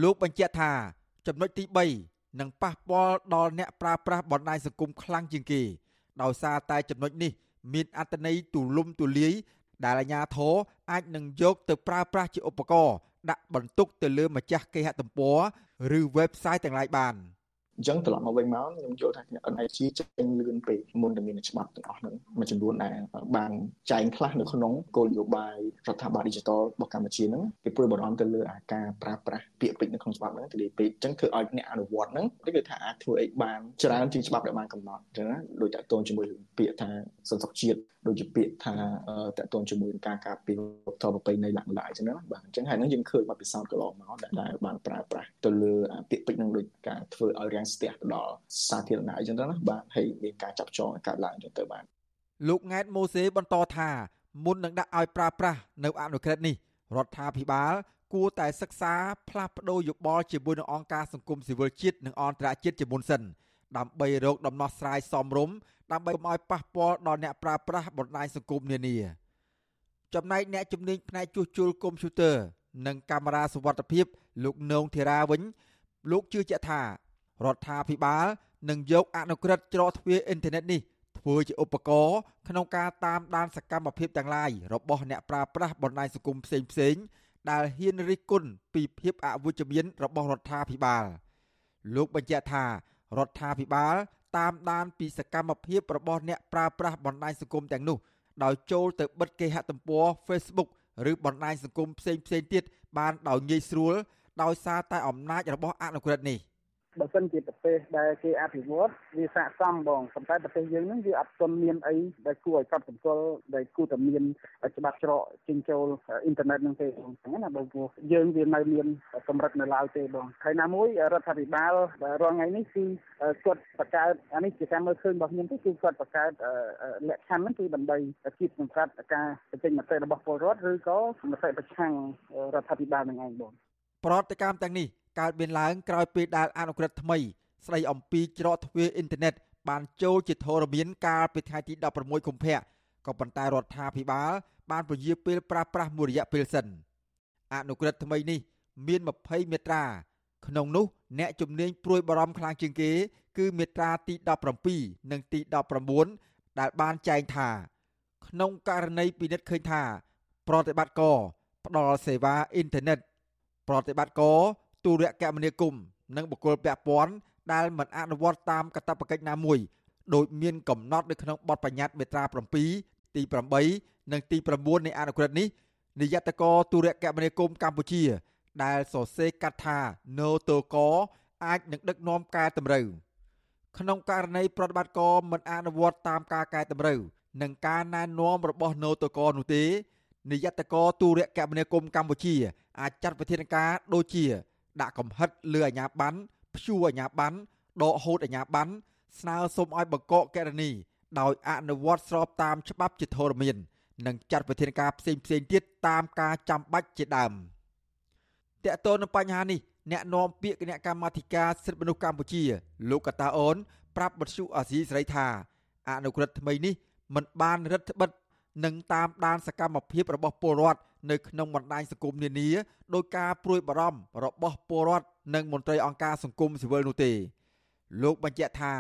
លោកបញ្ជាក់ថាចំណុចទី3នឹងប៉ះពាល់ដល់អ្នកប្រើប្រាស់បណ្ដាញសង្គមខ្លាំងជាងគេ ដោយសារតែចំណុចនេះ មានអត្ថន័យទូលំទូលាយដែលអាជ្ញាធរអាចនឹងយកទៅប្រើប្រាស់ជាឧបករណ៍ដាក់បន្ទុកទៅលើម្ចាស់គេហទំព័រឬ website ទាំងឡាយបាន។ អញ្ចឹងត្រឡប់មកវិញមកខ្ញុំយល់ថា NIG ចេញលឿនពេកមុនតែមានច្បាប់ទាំងអស់ហ្នឹងមួយចំនួនដែលបានចែងខ្លះនៅក្នុងគោលនយោបាយរដ្ឋាភិបាល Digital របស់កម្ពុជាហ្នឹងគេព្រួយបារម្ភទៅលើអាការប្រើប្រាស់ពាក្យពេចន៍នៅក្នុងច្បាប់ហ្នឹងទៅពេកអញ្ចឹងធ្វើឲ្យអ្នកអនុវត្តហ្នឹងគឺថាអាចធ្វើអីបានច្រើនជាងច្បាប់ដែលបានកំណត់អញ្ចឹងណាដោយតាក់ទងជាមួយពាក្យថាសន្តិសុខជាតិដូចជាពាក្យថាតាក់ទងជាមួយនឹងការការពារវប្បធម៌ប្រពៃណីឡើងឡើងអញ្ចឹងណាបាទអញ្ចឹងហើយហ្នឹងយើងឃើញបទពិសោធន៍កន្លងមកដែលបានប្រើប្រាស់ទៅលើពាក្យពេចន៍ហ្នឹងដូចការធ្វើឲ្យរាំងស្ទះទៅដល់សាធារណៈអញ្ចឹងទៅណាបាទហើយមានការចាប់ចងកើតឡើងអញ្ចឹងទៅបាទលោកង៉ែតម៉ូសេបន្តថាមុននឹងដាក់ឲ្យប្រើប្រាស់នៅអនុក្រឹត្យនេះរដ្ឋាភិបាលគួរតែសិក្សាផ្លាស់ប្ដូរយោបល់ជាមួយនឹងអង្គការសង្គមស៊ីវិលជាតិនិងអន្តរជាតិជាមុនសិនដើម្បីរកដំណោះស្រាយសមរម្យដើម្បីកុំឲ្យប៉ះពាល់ដល់អ្នកប្រើប្រាស់បណ្ដាញសង្គមនានាចំណែកអ្នកជំនាញផ្នែកជួសជុលកុំព្យូទ័រនិងកាមេរ៉ាសុវត្ថិភាពលោកនងធីរាវិញលោកជឿជាក់ថា រដ្ឋាភិបាលនឹងយកអនុក្រឹត្យច្រកទ្វារអ៊ីនធឺណិតនេះធ្វើជាឧបករណ៍ក្នុងការតាមដានសកម្មភាពទាំងឡាយរបស់អ្នកប្រើប្រាស់បណ្ដាញសង្គមផ្សេងផ្សេងដែលហ៊ានរិះគន់ពីភាពអវិជ្ជមានរបស់រដ្ឋាភិបាល លោកបញ្ជាក់ថារដ្ឋាភិបាល តាមដានពីសកម្មភាពរបស់អ្នកប្រើប្រាស់បណ្ដាញសង្គមទាំងនោះដោយចូលទៅបិទគេហទំព័រ Facebook ឬបណ្ដាញសង្គមផ្សេងផ្សេងទៀតបានដោយងាយស្រួលដោយសារតែអំណាចរបស់អនុក្រឹត្យនេះ។ បើសិនជាប្រទេសដែលគេអភិវឌ្ឍវាស័ក្តិសមបងប៉ុន្តែប្រទេសយើងហ្នឹងវាអត់ទាន់មានអីដែលគួរឲ្យកត់សម្គាល់ដែលគួរតែមានច្បាប់ច្រកជិញចូលអ៊ីនធឺណិតហ្នឹងទេបងហ្នឹងណាបងព្រោះយើងវានៅមានកម្រិតនៅឡើយទេបងហើយណាមួយរដ្ឋាភិបាលរាល់ថ្ងៃនេះគឺគាត់បង្កើតអានេះជាការមើលឃើញរបស់ខ្ញុំទេគឺគាត់បង្កើតលក្ខខណ្ឌហ្នឹងគឺដើម្បីគៀបសង្កាត់ការបញ្ចេញមតិរបស់ពលរដ្ឋឬក៏មតិប្រឆាំងរដ្ឋាភិបាលនឹងឯងបងប្រតិកម្មទាំងនេះ កើតមានឡើងក្រោយពេលដែលអនុក្រឹត្យថ្មី ស្ដីអំពីច្រកទ្វារអ៊ីនធឺណិតបានចូលជាធរមានកាលពីថ្ងៃទី16កុម្ភៈក៏ប៉ុន្តែរដ្ឋាភិបាលបានពន្យាពេលប្រាស់ប្រាស់មួយរយៈពេលសិនអនុក្រឹត្យថ្មីនេះ មាន20មាត្រា ក្នុងនោះ អ្នកជំនាញព្រួយបារម្ភខ្លាំងជាងគេ គឺមាត្រាទី17និងទី19ដែលបានចែងថា ក្នុងករណីពិនិត្យឃើញថា ប្រតិបត្តិការផ្ដល់សេវាអ៊ីនធឺណិតប្រតិបត្តិការ ទូរគមនាគមន៍និងបុគ្គលពាក់ព័ន្ធដែលមិនអនុវត្តតាមកាតព្វកិច្ចណាមួយដោយមានកំណត់នៅក្នុងបទបញ្ញត្តិមាត្រា7ទី8និងទី9នៃអនុក្រឹត្យនេះនាយកតកទូរគមនាគមន៍កម្ពុជា ដែលសរសេរកាត់ថា No តកអាចនឹងដឹកនាំកែតម្រូវក្នុងករណីប្រតិបត្តិការមិនអនុវត្តតាមការកែតម្រូវនិងការណែនាំរបស់ No តកនោះទេនាយកតកទូរគមនាគមន៍កម្ពុជាអាចចាត់វិធានការដូចជា ដាក់កំហិតលើអាញាបានព្យួរអាញាបានដកហូតអាញាបានស្នើសុំឲ្យបង្កកករណីដោយអនុវត្តស្របតាមច្បាប់ជាធរមាននិងចាត់វិធានការផ្សេងផ្សេងទៀតតាមការចាំបាច់ជាដើមតកតទៅនឹងបញ្ហានេះអ្នកនាំពាក្យគណៈកម្មាធិការសិទ្ធិមនុស្សកម្ពុជា លោកកតាអូន ប្រាប់បទសុអាស៊ីសេរីថាអនុក្រឹត្យថ្មីនេះមិនបានរដ្ឋបិទនិងតាមដានសកម្មភាពរបស់ពលរដ្ឋ នៅក្នុងបណ្ដាញសង្គមនានាដោយការព្រួយបារម្ភរបស់ពលរដ្ឋនិងមន្ត្រីអង្គការសង្គមស៊ីវិលនោះទេលោកបញ្ជាក់ថា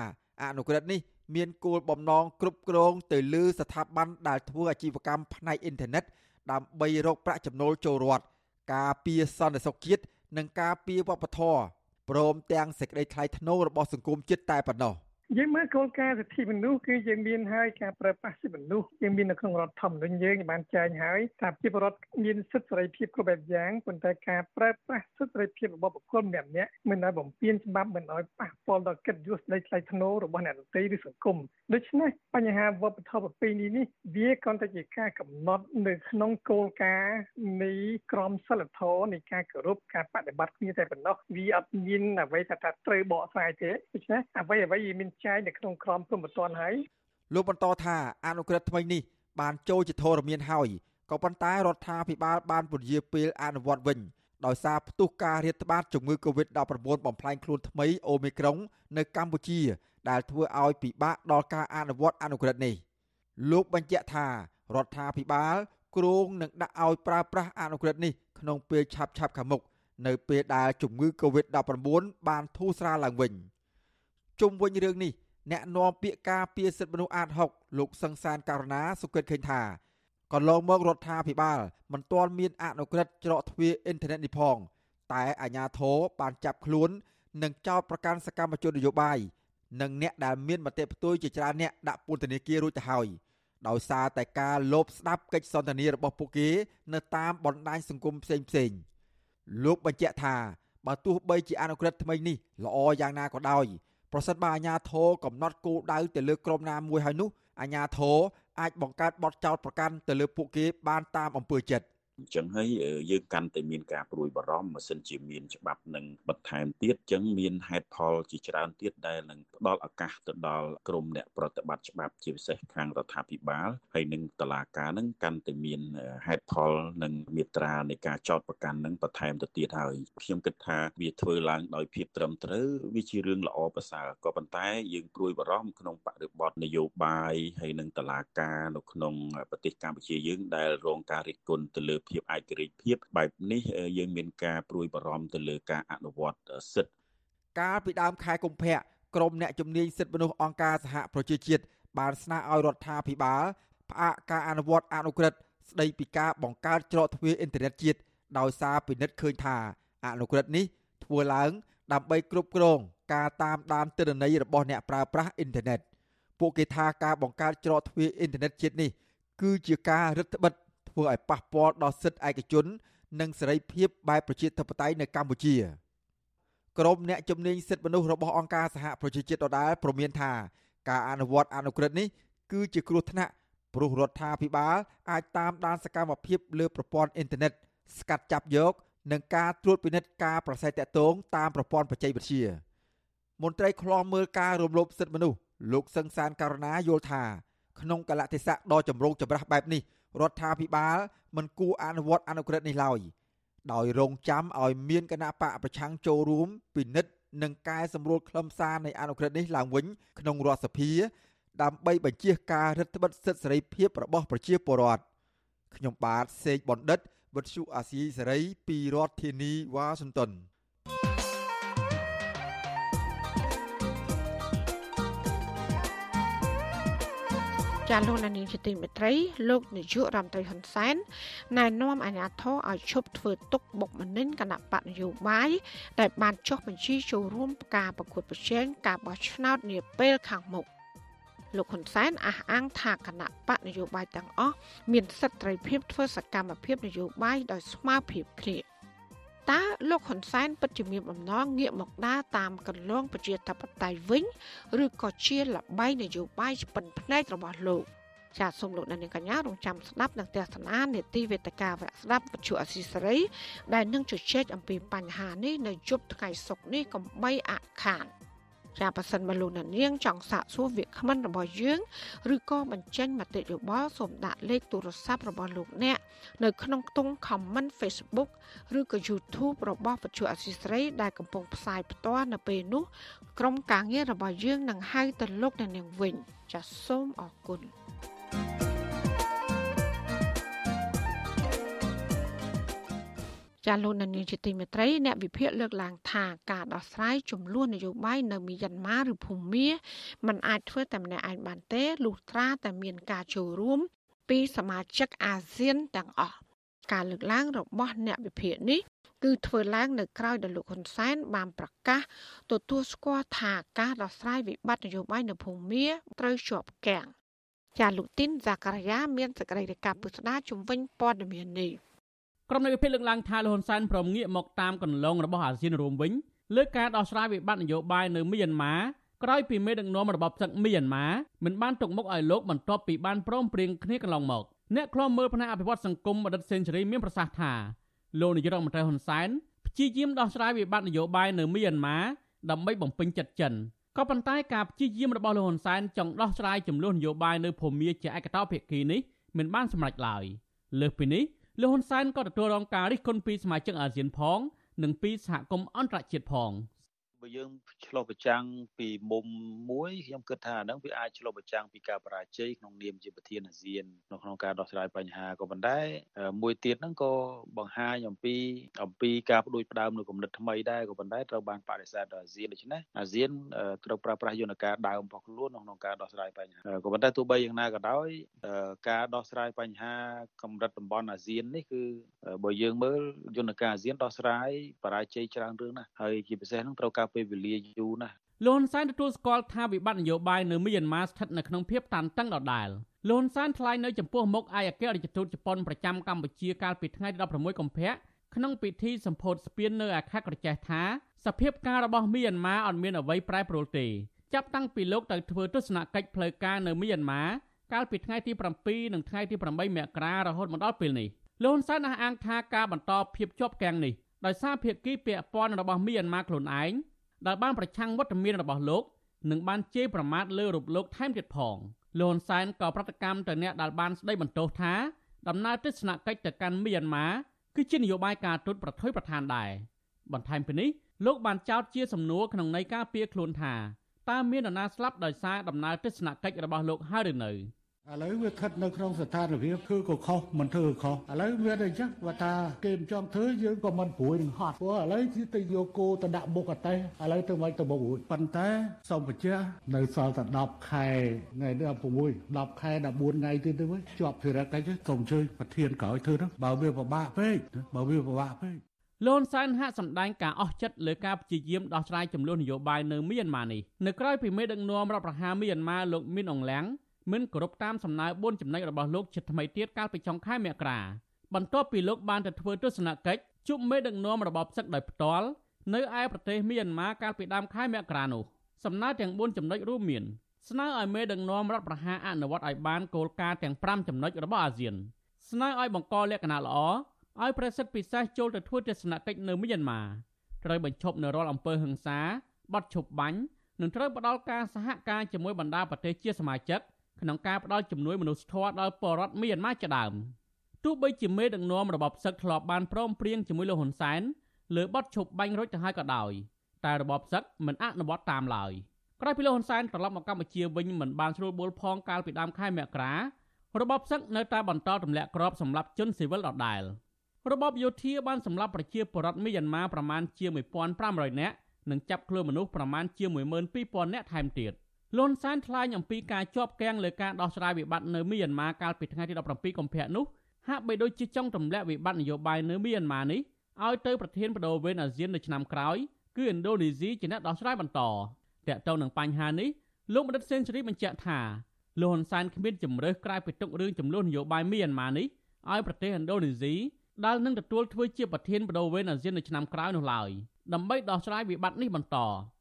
អនុក្រឹត្យនេះមានគោលបំណងគ្រប់គ្រងទៅលើស្ថាប័នដែលធ្វើអាជីវកម្មផ្នែកអ៊ីនធឺណិតដើម្បីរកប្រាក់ចំណូលចូលរដ្ឋការពារសន្តិសុខជាតិនិងការពារវប្បធម៌ព្រមទាំងសេចក្តីថ្លៃថ្នូររបស់សង្គមជាតិតែប៉ុណ្ណោះ យើងមើលគោលការណ៍សិទ្ធិមនុស្សគឺយើងមានហើយការប្រើប្រាស់សិទ្ធិមនុស្សយើងមាននៅក្នុងរដ្ឋធម្មនុញ្ញយើងបានចែងហើយថាប្រជាពលរដ្ឋមានសិទ្ធិសេរីភាពគ្រប់បែបយ៉ាងប៉ុន្តែការប្រើប្រាស់សិទ្ធិសេរីភាពរបស់បុគ្គលម្នាក់ៗមិនឲ្យបំពានច្បាប់មិនឲ្យប៉ះពាល់ដល់កិត្តិយសនៃថ្លៃថ្នូររបស់អ្នកដទៃឬសង្គមដូច្នេះបញ្ហាវប្បធម៌ប្រពៃណីនេះវាគ្រាន់តែជាការកំណត់នៅក្នុងគោលការណ៍នៃក្រមសីលធម៌នៃការគោរពការបដិបត្តិគ្នាតែប៉ុណ្ណោះវាអត់មានអ្វីថាត្រូវបកស្រាយទេដូច្នេះអ្វីអ្វីមានចែងនៅក្នុងក្រមព្រំប្រទានហើយលោកបន្តថាអនុក្រឹត្យថ្មីនេះបានចូលជាធរមានហើយក៏ប៉ុន្តែរដ្ឋាភិបាលបានពន្យាពេលអនុវត្តវិញដោយសារផ្ទុះការរាតត្បាតជំងឺ Covid-19 បំផ្លាញខ្លួនថ្មីអូមីក្រុងនៅកម្ពុជា ដែលធ្វើឲ្យពិបាកដល់ការអនុវត្តអនុក្រឹត្យនេះលោកបញ្ជាក់ថារដ្ឋាភិបាលគ្រោងនឹងដាក់ឲ្យប្រើប្រាស់អនុក្រឹត្យនេះក្នុងពេលឆាប់ៗខាងមុខនៅពេលដែលជំងឺ Covid-19 បានធូរស្រាលឡើងវិញ ជុំវិញរឿងនេះអ្នកនាំពាក្យការពារសិទ្ធិមនុស្សអាត6លោកសង្សានករណាសុគិតឃើញថាកន្លងមករដ្ឋាភិបាលមិនទាន់មានអនុក្រឹត្យច្រកទ្វារអ៊ីនធឺណិតនេះផង តែអាជ្ញាធរបានចាប់ខ្លួននិងចោទប្រកាន់សកម្មជននយោបាយនិងអ្នកដែលមានមតិផ្ទុយជាច្រើនអ្នកដាក់ពន្ធនាគាររួចទៅហើយដោយសារតែការលបស្ដាប់កិច្ចសន្ទនារបស់ពួកគេនៅតាមបណ្ដាញសង្គមផ្សេងផ្សេងលោកបញ្ជាក់ថាបើទោះបីជាអនុក្រឹត្យថ្មីនេះល្អយ៉ាងណាក៏ដោយ ប្រសិនបើអាជ្ញាធរកំណត់គោលដៅទៅលើក្រុមណាមួយហើយនោះអាជ្ញាធរអាចបង្កើតបទចោទប្រកាន់ទៅលើពួកគេបានតាមអំពើចិត្ត អញ្ចឹងហើយយើងកាន់តែមានការព្រួយបារម្ភម៉ាស៊ីនជាមានច្បាប់នឹងបន្ថែមទៀតអញ្ចឹងមានហេតុផលជាច្រើនទៀតដែលនឹងផ្ដល់ឱកាសទៅដល់ក្រមអ្នកប្រតិបត្តិច្បាប់ជាពិសេសខាងរដ្ឋាភិបាលហើយនឹងតឡាការនឹងកាន់តែមានហេតុផលនិងមេត្រានៃការចោតប្រកាន់នឹងបន្ថែមទៅទៀតហើយខ្ញុំគិតថាវាធ្វើឡើងដោយភាពត្រឹមត្រូវវាជារឿងល្អប្រសើរក៏ប៉ុន្តែយើងព្រួយបារម្ភក្នុងបរិបទនយោបាយហើយនឹងតឡាការនៅក្នុងប្រទេសកម្ពុជាយើងដែលរងការរិះគន់ទៅលើភាពឯករាជ្យភាពបែបនេះយើងមានការព្រួយបារម្ភទៅលើការអនុវត្តសិទ្ធិកាលពីដើមខែកុម្ភៈក្រមអ្នកជំនាញសិទ្ធិមនុស្សអង្គការសហប្រជាជាតិបានស្នើឲ្យរដ្ឋាភិបាលផ្អាកការអនុវត្តអនុក្រឹត្យស្ដីពីការបង្កើតច្រកទ្វារអ៊ីនធឺណិតជាតិដោយសារពិនិត្យឃើញថាអនុក្រឹត្យនេះធ្វើឡើងដើម្បីគ្រប់គ្រងការតាមដានទិន្នន័យរបស់អ្នកប្រើប្រាស់អ៊ីនធឺណិតពួកគេថាការបង្កើតច្រកទ្វារអ៊ីនធឺណិតជាតិនេះគឺជាការរឹតបន្តឹង ធ្វើឲ្យប៉ះពាល់ដល់សិទ្ធិឯកជន និងសេរីភាពបែបប្រជាធិបតេយ្យនៅកម្ពុជាក្រមអ្នកជំនាញសិទ្ធិមនុស្សរបស់អង្គការសហប្រជាជាតិដដែលព្រមានថាការអនុវត្តអនុក្រឹត្យនេះគឺជាគ្រោះថ្នាក់ព្រោះរដ្ឋាភិបាលអាចតាមដានសកម្មភាពលើប្រព័ន្ធអ៊ីនធឺណិតស្កាត់ចាប់យកនិងការត្រួតពិនិត្យការប្រស័យតាក់ទងតាមប្រព័ន្ធបច្ចេកវិទ្យាមន្ត្រីឃ្លាំមើលការរំលោភសិទ្ធិមនុស្សលោកសឹងសានករណាយល់ថាក្នុងកលៈទេសៈដ៏ចម្រូងចម្រាសបែបនេះ រដ្ឋាភិបាលមិនគួរអនុវត្តអនុក្រឹត្យនេះឡើយដោយរងចាំឲ្យមានគណៈបកប្រឆាំងចូលរួមពិនិត្យនិងកែសម្រួលខ្លឹមសារនៃអនុក្រឹត្យនេះឡើងវិញក្នុងរដ្ឋសភា ដើម្បីបញ្ជាការរដ្ឋបិទសិទ្ធិសេរីភាពរបស់ប្រជាពលរដ្ឋខ្ញុំបាទសេកបណ្ឌិតវុទ្ធុអាស៊ីសេរីពីរដ្ឋធានីវ៉ាស៊ីនតោន ចាលោកនានីជាទីមេត្រីលោកនាយករដ្ឋមន្ត្រីហ៊ុនសែនណែនាំអាជ្ញាធរឲ្យឈប់ធ្វើទុកបុកម្នេញគណៈបកនយោបាយដែលបានចុះបញ្ជីចូលរួមការប្រកួតប្រជែងការបោះឆ្នោតនាពេលខាងមុខលោកហ៊ុនសែនអះអាងថាគណៈបកនយោបាយទាំងអស់មានសិទ្ធិត្រីភាពធ្វើសកម្មភាពនយោបាយដោយស្មើភាពគ្នា តើលោកហ៊ុនសែនពិតជាមានបំណងងាកមកដើរតាមកន្លងប្រជាធិបតេយ្យវិញឬក៏ជាលបែងនយោបាយស្ពិនភ្នែករបស់លោកចាសសូមលោកអ្នកនាងកញ្ញារងចាំស្ដាប់នឹងទស្សនានេតិវេទិកាវរៈស្ដាប់វិទ្យុអសីសេរីដែលនឹងជជែកអំពីបញ្ហានេះនៅយប់ថ្ងៃសុក្រនេះកំបីអខាន ចាប៉ះសិនបលូននាងចង់សាកសួរវាគ្មិនរបស់យើងឬក៏បញ្ចេញមតិយោបល់សូមដាក់លេខទូរស័ព្ទរបស់លោកអ្នកនៅក្នុងខ្ទង់ comment Facebook ឬក៏ YouTube របស់វិទ្យុអសីស្រីដែលកំពុងផ្សាយផ្ទាល់នៅពេលនេះក្រុមការងាររបស់យើងនឹងហៅទៅលោកអ្នកនាងវិញចាសសូមអរគុណ ចចាលោកនានីជាទីមេត្រីអ្នកវិភាគលើកឡើងថាការដោះស្រាយចំនួននយោបាយនៅមីយ៉ាន់ម៉ាឬភូមាมันអាចធ្វើតែម្នាក់ឯងបានទេលុះត្រាតែមានការចូលរួមពីសមាជិកអាស៊ានទាំងអស់ការលើកឡើងរបស់អ្នកវិភាគនេះគឺធ្វើឡើងនៅក្រៅដែលលោកហ៊ុនសែនបានប្រកាសទទួលស្គាល់ថាការដោះស្រាយវិបត្តិនយោបាយនៅភូមាត្រូវជាប់គាំងចាលោកទីនសាការីយ៉ាមានសេចក្តីរាយការណ៍ពុស្ដាជំវិញព័ត៌មាននេះ ក្រុមនៃវិភាគលើកឡើងថាលោកហ៊ុនសែនព្រមងាកមកតាមកន្លងរបស់អាស៊ានរួមវិញលើការដោះស្រាយវិបត្តិនយោបាយនៅមីយ៉ាន់ម៉ាក្រោយពីមេដឹកនាំរបបសឹកមីយ៉ាន់ម៉ាមិនបានទុកមុខឲ្យលោកបន្ទាប់ពីបានព្រមព្រៀងគ្នាកន្លងមកអ្នកខ្លំមើលផ្នែកអភិវឌ្ឍសង្គមអតីតសេនស៊ូរីមានប្រសាសន៍ថាលោកនាយរដ្ឋមន្ត្រីហ៊ុនសែនព្យាយាមដោះស្រាយវិបត្តិនយោបាយនៅមីយ៉ាន់ម៉ាដើម្បីបំពេញចិត្តចិនក៏ប៉ុន្តែការព្យាយាមរបស់លោកហ៊ុនសែនចង់ដោះស្រាយចំនួននយោបាយនៅភូមាជាឯកតោភាគីនេះមិនបានសម្រេចឡើយលើសពីនេះ លោកហ៊ុនសែនក៏ទទួលរងការរិះគន់ពីសមាជិកអាស៊ានផង និងពីសហគមន៍អន្តរជាតិផង បើយើងឆ្លុះប្រចាំងពីមុំមួយខ្ញុំគិតថាអានឹងវាអាចឆ្លុះប្រចាំងពីការបរាជ័យក្នុងនាមជាប្រធានអាស៊ាននៅក្នុងការដោះស្រាយបញ្ហាក៏ប៉ុន្តែមួយទៀតហ្នឹងក៏បង្ហាញអំពីអំពីការផ្ដួចផ្ដើមនៅគំនិតថ្មីដែរក៏ប៉ុន្តែត្រូវបានបដិសេធដោយអាស៊ានដូច្នេះអាស៊ានត្រូវប្រើប្រាស់យន្តការដើមរបស់ខ្លួនក្នុងការដោះស្រាយបញ្ហាក៏ប៉ុន្តែទោះបីយ៉ាងណាក៏ដោយការដោះស្រាយបញ្ហាកម្រិតតំបន់អាស៊ាននេះគឺបើយើងមើលយន្តការអាស៊ានដោះស្រាយបរាជ័យច្រើនរឿងណាស់ហើយជាពិសេសហ្នឹងត្រូវការពេលវេលាយូរណាស់លោកហ៊ុនសែនទទួលស្គាល់ថាវិបត្តិនយោបាយនៅមីយ៉ាន់ម៉ាស្ថិតនៅក្នុងភាពតានតឹងដដែលលោកហ៊ុនសែនថ្លែងនៅចំពោះមុខឯកអគ្គរដ្ឋទូតជប៉ុនប្រចាំកម្ពុជាកាលពីថ្ងៃទី16កុម្ភៈក្នុងពិធីសម្ពោធស្ពាននៅអាខេត្តក្រចេះថាសភាពការរបស់មីយ៉ាន់ម៉ាអត់មានអ្វីប្រែប្រួលទេចាប់តាំងពីលោកទៅធ្វើទស្សនកិច្ចផ្លូវការនៅមីយ៉ាន់ម៉ាកាលពីថ្ងៃទី7និងថ្ងៃទី8មករារហូតមកដល់ពេលនេះលោកហ៊ុនសែនអះអាងថាការបន្តភាពជាប់គាំងនេះដោយសារភាគីពាក់ព័ន្ធរបស់មីយ៉ាន់ម៉ាខ្លួនឯង ដែលបានប្រឆាំងវត្តមានរបស់លោកនិងបានជេរប្រមាថលើរូបលោកថែមទៀតផងលោកហ៊ុនសែនក៏ប្រតិកម្មទៅអ្នកដែលបានស្ដីបន្ទោសថាដំណើរទស្សនកិច្ចទៅកាន់មីយ៉ាន់ម៉ាគឺជានយោបាយការទូតប្រថុយប្រឋានដែរបន្ថែមពីនេះលោកបានចោទជាសំណួរក្នុងន័យការពារខ្លួនថាតើមាននរណាស្លាប់ដោយសារដំណើរទស្សនកិច្ចរបស់លោកហើយឬនៅ។ ឥឡូវវាស្ថិតនៅក្នុងស្ថានភាពធ្វើក៏ខុសមិនធ្វើក៏ខុសឥឡូវវាអញ្ចឹងបើថាគេមិនចង់ធ្វើយើងក៏មិនព្រួយនឹងហត់ព្រោះឥឡូវទៅយកគោទៅដាក់មុខអតេះឥឡូវទៅមិនទៅមុខរួចប៉ុន្តែសូមបញ្ជាក់នៅសល់តែ10ខែថ្ងៃនេះ16 10ខែ14ថ្ងៃទៀតទៅវិញជាប់ភារកិច្ចសូមជួយប្រធានក្រោយធ្វើហ្នឹងបើវាពិបាកពេកបើវាពិបាកពេកលន់សែនហាក់សម្ដែងការអស់ចិត្តលើការព្យាយាមដោះស្រាយចំនួននយោបាយនៅមីយ៉ាន់ម៉ានេះនៅក្រៅពីមេដឹកនាំរដ្ឋប្រហារមីយ៉ាន់ម៉ាលោកមីនអងឡាំង មិនគោរពតាមសំណើ4ចំណុចរបស់លោកជាថ្មីទៀតកាលពីចុងខែមករាបន្ទាប់ពីលោកបានទៅធ្វើទស្សនកិច្ចជួបមេដឹកនាំរបបផ្សឹកដោយផ្ទាល់នៅឯប្រទេសមីយ៉ាន់ម៉ាកាលពីដើមខែមករានោះសំណើទាំង4ចំណុចរួមមានស្នើឲ្យមេដឹកនាំរដ្ឋប្រហារអនុវត្តឲ្យបានគោលការណ៍ទាំង5ចំណុចរបស់អាស៊ានស្នើឲ្យបង្កលក្ខណៈល្អឲ្យប្រសិទ្ធពិសេសចូលទៅធ្វើទស្សនកិច្ចនៅមីយ៉ាន់ម៉ាត្រូវបញ្ឈប់នៅរាល់អំពើហិង្សាបទឈប់បាញ់និងត្រូវផ្ដល់ការសហការជាមួយបណ្ដាប្រទេសជាសមាជិក ក្នុងការផ្ដល់ជំនួយមនុស្សធម៌ដល់ពលរដ្ឋមីយ៉ាន់ម៉ាជាដើមទោះបីជាមេដឹកនាំរបបផ្សឹកធ្លាប់បានព្រមព្រៀងជាមួយលោកហ៊ុនសែនលើបទឈប់បាញ់រុចទៅហើយក៏ដោយតែរបបផ្សឹកមិនអនុវត្តតាមឡើយក្រោយពីលោកហ៊ុនសែនត្រឡប់មកកម្ពុជាវិញមិនបានស្រួលបួលផងកាលពីដើមខែមករារបបផ្សឹកនៅតែបន្តទម្លាក់គ្រាប់សម្រាប់ជនស៊ីវិលដដែលរបបយោធាបានសម្លាប់ប្រជាពលរដ្ឋមីយ៉ាន់ម៉ាប្រមាណជា1500នាក់និងចាប់ខ្លួនមនុស្សប្រមាណជា12000នាក់ថែមទៀត លន់សានថ្លែងអំពីការជាប់គាំងលើការដោះស្រាយវិបត្តិនៅមីយ៉ាន់ម៉ាកាលពីថ្ងៃទី17កុម្ភៈនោះហាក់បីដូចជាចង់ទម្លាក់វិបត្តិនយោបាយនៅមីយ៉ាន់ម៉ានេះឲ្យទៅប្រធានបដូវវេនអាស៊ាននៅឆ្នាំក្រោយគឺឥណ្ឌូនេស៊ីជាអ្នកដោះស្រាយបន្តតកតទៅនឹងបញ្ហានេះលោកបណ្ឌិតសេនស៊ូរីបញ្ជាក់ថាលោកហ៊ុនសែនគ្មានជំរើសក្រៅពីទុករឿងចំនួននយោបាយមីយ៉ាន់ម៉ានេះឲ្យប្រទេសឥណ្ឌូនេស៊ីដែលនឹងទទួលធ្វើជាប្រធានបដូវវេនអាស៊ាននៅឆ្នាំក្រោយនោះឡើយដើម្បីដោះស្រាយវិបត្តិនេះបន្ត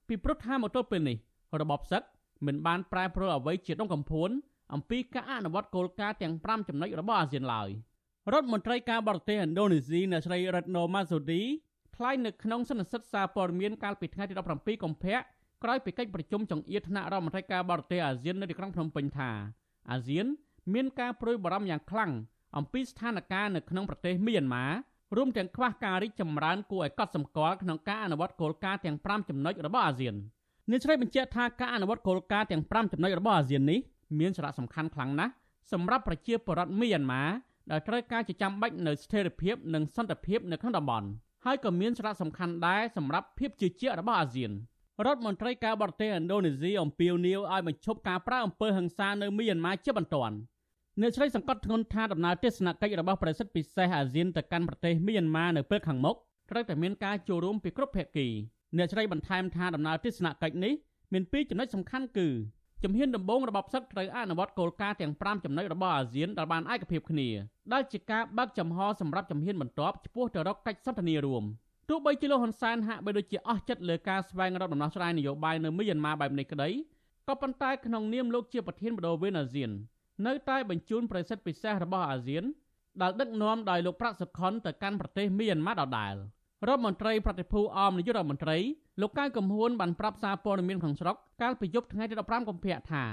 ពីព្រោះថាមកទល់ពេលនេះរបបសឹក មិនបានប្រែប្រួលអ្វីជាដុំកំភួនអំពីការអនុវត្តគោលការណ៍ទាំង5ចំណុចរបស់អាស៊ានឡើយរដ្ឋមន្ត្រីការបរទេសឥណ្ឌូនេស៊ីអ្នកស្រី Retno Marsudi ថ្លែងនៅក្នុងសន្និសីទសារព័ត៌មានកាលពីថ្ងៃទី17កុម្ភៈក្រោយពីកិច្ចប្រជុំចង្អៀតថ្នាក់រដ្ឋមន្ត្រីការបរទេសអាស៊ាននៅទីក្រុងភ្នំពេញថាអាស៊ាន មានការព្រួយបារម្ភយ៉ាងខ្លាំងអំពីស្ថានភាពនៅក្នុងប្រទេសមីយ៉ាន់ម៉ារួមទាំងខ្វះការរីកចម្រើនគួរឲ្យកត់សម្គាល់ក្នុងការអនុវត្តគោលការណ៍ទាំង5ចំណុចរបស់អាស៊ាន។ អ្នកស្រីបញ្ជាក់ថាការអនុវត្តគោលការណ៍ទាំង5ចំណុចរបស់អាស៊ាននេះមានសារៈសំខាន់ខ្លាំងណាស់សម្រាប់ប្រជាពលរដ្ឋមីយ៉ាន់ម៉ាដែលត្រូវការជាចាំបាច់នៅស្ថិរភាពនិងសន្តិភាពនៅក្នុងតំបន់ហើយក៏មានសារៈសំខាន់ដែរសម្រាប់ភាពជឿជាក់របស់អាស៊ានរដ្ឋមន្ត្រីការបរទេសឥណ្ឌូនេស៊ីអំពាវនាវឲ្យបញ្ឈប់ការប្រើអំពើហិង្សានៅមីយ៉ាន់ម៉ាជាបន្ទាន់អ្នកស្រីសង្កត់ធ្ងន់ថាដំណើរទស្សនកិច្ចរបស់ប្រសិទ្ធពិសេសអាស៊ានទៅកាន់ប្រទេសមីយ៉ាន់ម៉ានៅពេលខាងមុខត្រូវតែមានការចូលរួមពីគ្រប់ភាគី អ្នកស្រីបន្ថែមថាដំណើរទស្សនកិច្ចនេះមានពីរចំណុចសំខាន់គឺជំហានដំបូងរបស់ផ្សឹកត្រូវអនុវត្តគោលការណ៍ទាំង5ចំណុចរបស់អាស៊ានដែលបានឯកភាពគ្នាដែលជាការបើកចំហសម្រាប់ជំហានបន្ទាប់ឆ្ពោះទៅរកកិច្ចសន្ទនារួមទោះបីជាលោកហ៊ុនសែនហាក់បីដូចជាអស់ចិត្តលើការស្វែងរកដំណោះស្រាយនយោបាយនៅមីយ៉ាន់ម៉ាបែបនេះក្តីក៏ប៉ុន្តែក្នុងនាមលោកជាប្រធានបដូវវេនអាស៊ាន នៅតែបញ្ជូនប្រសិទ្ធពិសេសរបស់អាស៊ានដែលដឹកនាំដោយលោកប្រាក់សុខុនទៅកាន់ប្រទេសមីយ៉ាន់ម៉ាដដែល រដ្ឋមន្ត្រីប្រតិភូអមនាយករដ្ឋមន្ត្រីលោកកៅកំហួនបានប្រាប់សារព័ត៌មានក្នុងស្រុកកាលពីយប់ថ្ងៃទី15កុម្ភៈថា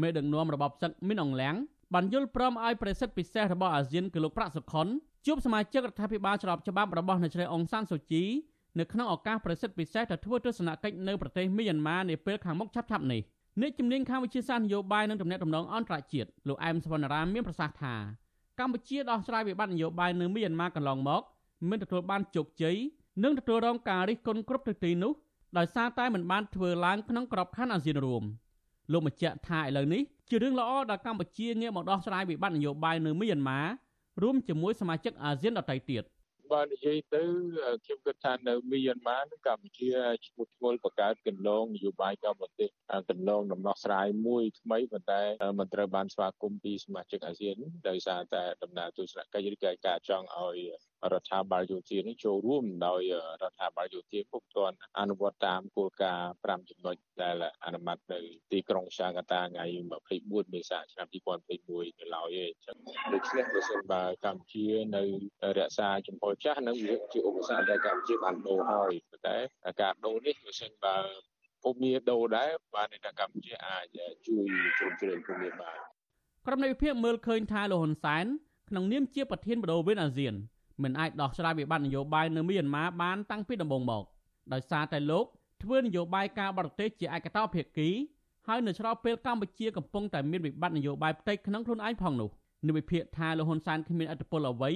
មេដឹកនាំរបបសឹកមីនអងលៀងបានយល់ព្រមឲ្យប្រសិទ្ធពិសេសរបស់អាស៊ានគឺលោកប្រាក់សុខុនជួបសមាជិករដ្ឋាភិបាលច្របច្បាប់របស់អ្នកស្រីអង្សានសូជីនៅក្នុងឱកាសប្រសិទ្ធពិសេសទៅធ្វើទស្សនកិច្ចនៅប្រទេសមីយ៉ាន់ម៉ានាពេលខាងមុខឆាប់ៗនេះអ្នកជំនាញខាងវិទ្យាសាស្ត្រនយោបាយនិងទំនាក់ទំនងអន្តរជាតិលោកអែមសវណ្ណរាមមានប្រសាសន៍ថាកម្ពុជាដោះស្រាយវិបត្តិនយោបាយនៅមីយ៉ាន់ម៉ាកន្លងមក មិនទទួលបានជោគជ័យនិងទទួលរងការរិះគន់គ្រប់ទិសទីនោះដោយសារតែមិនបានធ្វើឡើងក្នុងក្របខ័ណ្ឌអាស៊ានរួមលោកបញ្ជាក់ថាឥឡូវនេះជារឿងល្អដែលកម្ពុជាងាកមកដោះស្រាយវិបត្តិនយោបាយនៅមីយ៉ាន់ម៉ារួមជាមួយសមាជិកអាស៊ានដទៃទៀតបើនិយាយទៅខ្ញុំគិតថានៅមីយ៉ាន់ម៉ានឹងកម្ពុជាឈ្មោះឈ្មោះបង្កើតកន្លងនយោបាយកម្ពុជាកន្លងដំណោះស្រាយមួយថ្មីប៉ុន្តែមិនត្រូវបានស្វាគមន៍ពីសមាជិកអាស៊ានដោយសារតែដំណើរទស្សនកិច្ចឬក៏ការចង់ឲ្យ រដ្ឋាភិបាលយោធានេះចូលរួមដោយរដ្ឋាភិបាលយោធាពុំទាន់អនុវត្តតាមគោលការណ៍5ចំណុចដែលអនុម័តនៅទីក្រុងសាកាតាថ្ងៃ24មេសាឆ្នាំ2021នៅឡើយទេអញ្ចឹងដូច្នេះបើសិនបើកម្ពុជានៅរក្សាចំហចាស់នឹងវាជាឧបសគ្គដែលកម្ពុជាបានដូរហើយប៉ុន្តែការដូរនេះបើសិនបើភូមិដូរដែរបានតែកម្ពុជាអាចជួយជ្រោមជ្រែងភូមិបានក្រុមនៃវិភាគមើលឃើញថាលោកហ៊ុនសែនក្នុងនាមជាប្រធានបដូវវេនអាស៊ាន មិនអាចដោះស្រាយវិបត្តិនយោបាយនៅមីយ៉ាន់ម៉ាបានតាំងពីដំបូងមកដោយសារតែលោកធ្វើនយោបាយការបរទេសជាឯកតោភាគីហើយនៅស្របពេលកម្ពុជាកំពុងតែមានវិបត្តិនយោបាយផ្ទៃក្នុងខ្លួនឯងផងនោះនិវិភាគថាលោកហ៊ុនសែនគ្មានអធិបុលអ្វី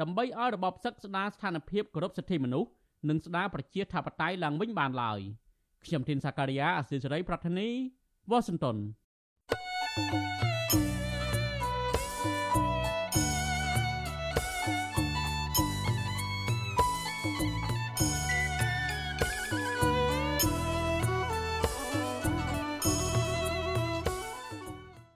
ដើម្បីឲ្យរបបសឹកស្ដារស្ថានភាពគោរពសិទ្ធិមនុស្សនិងស្ដារប្រជាធិបតេយ្យឡើងវិញបានឡើយខ្ញុំធីនសាការីយ៉ាអសិសរីប្រធានីវ៉ាស៊ីនតោន thank you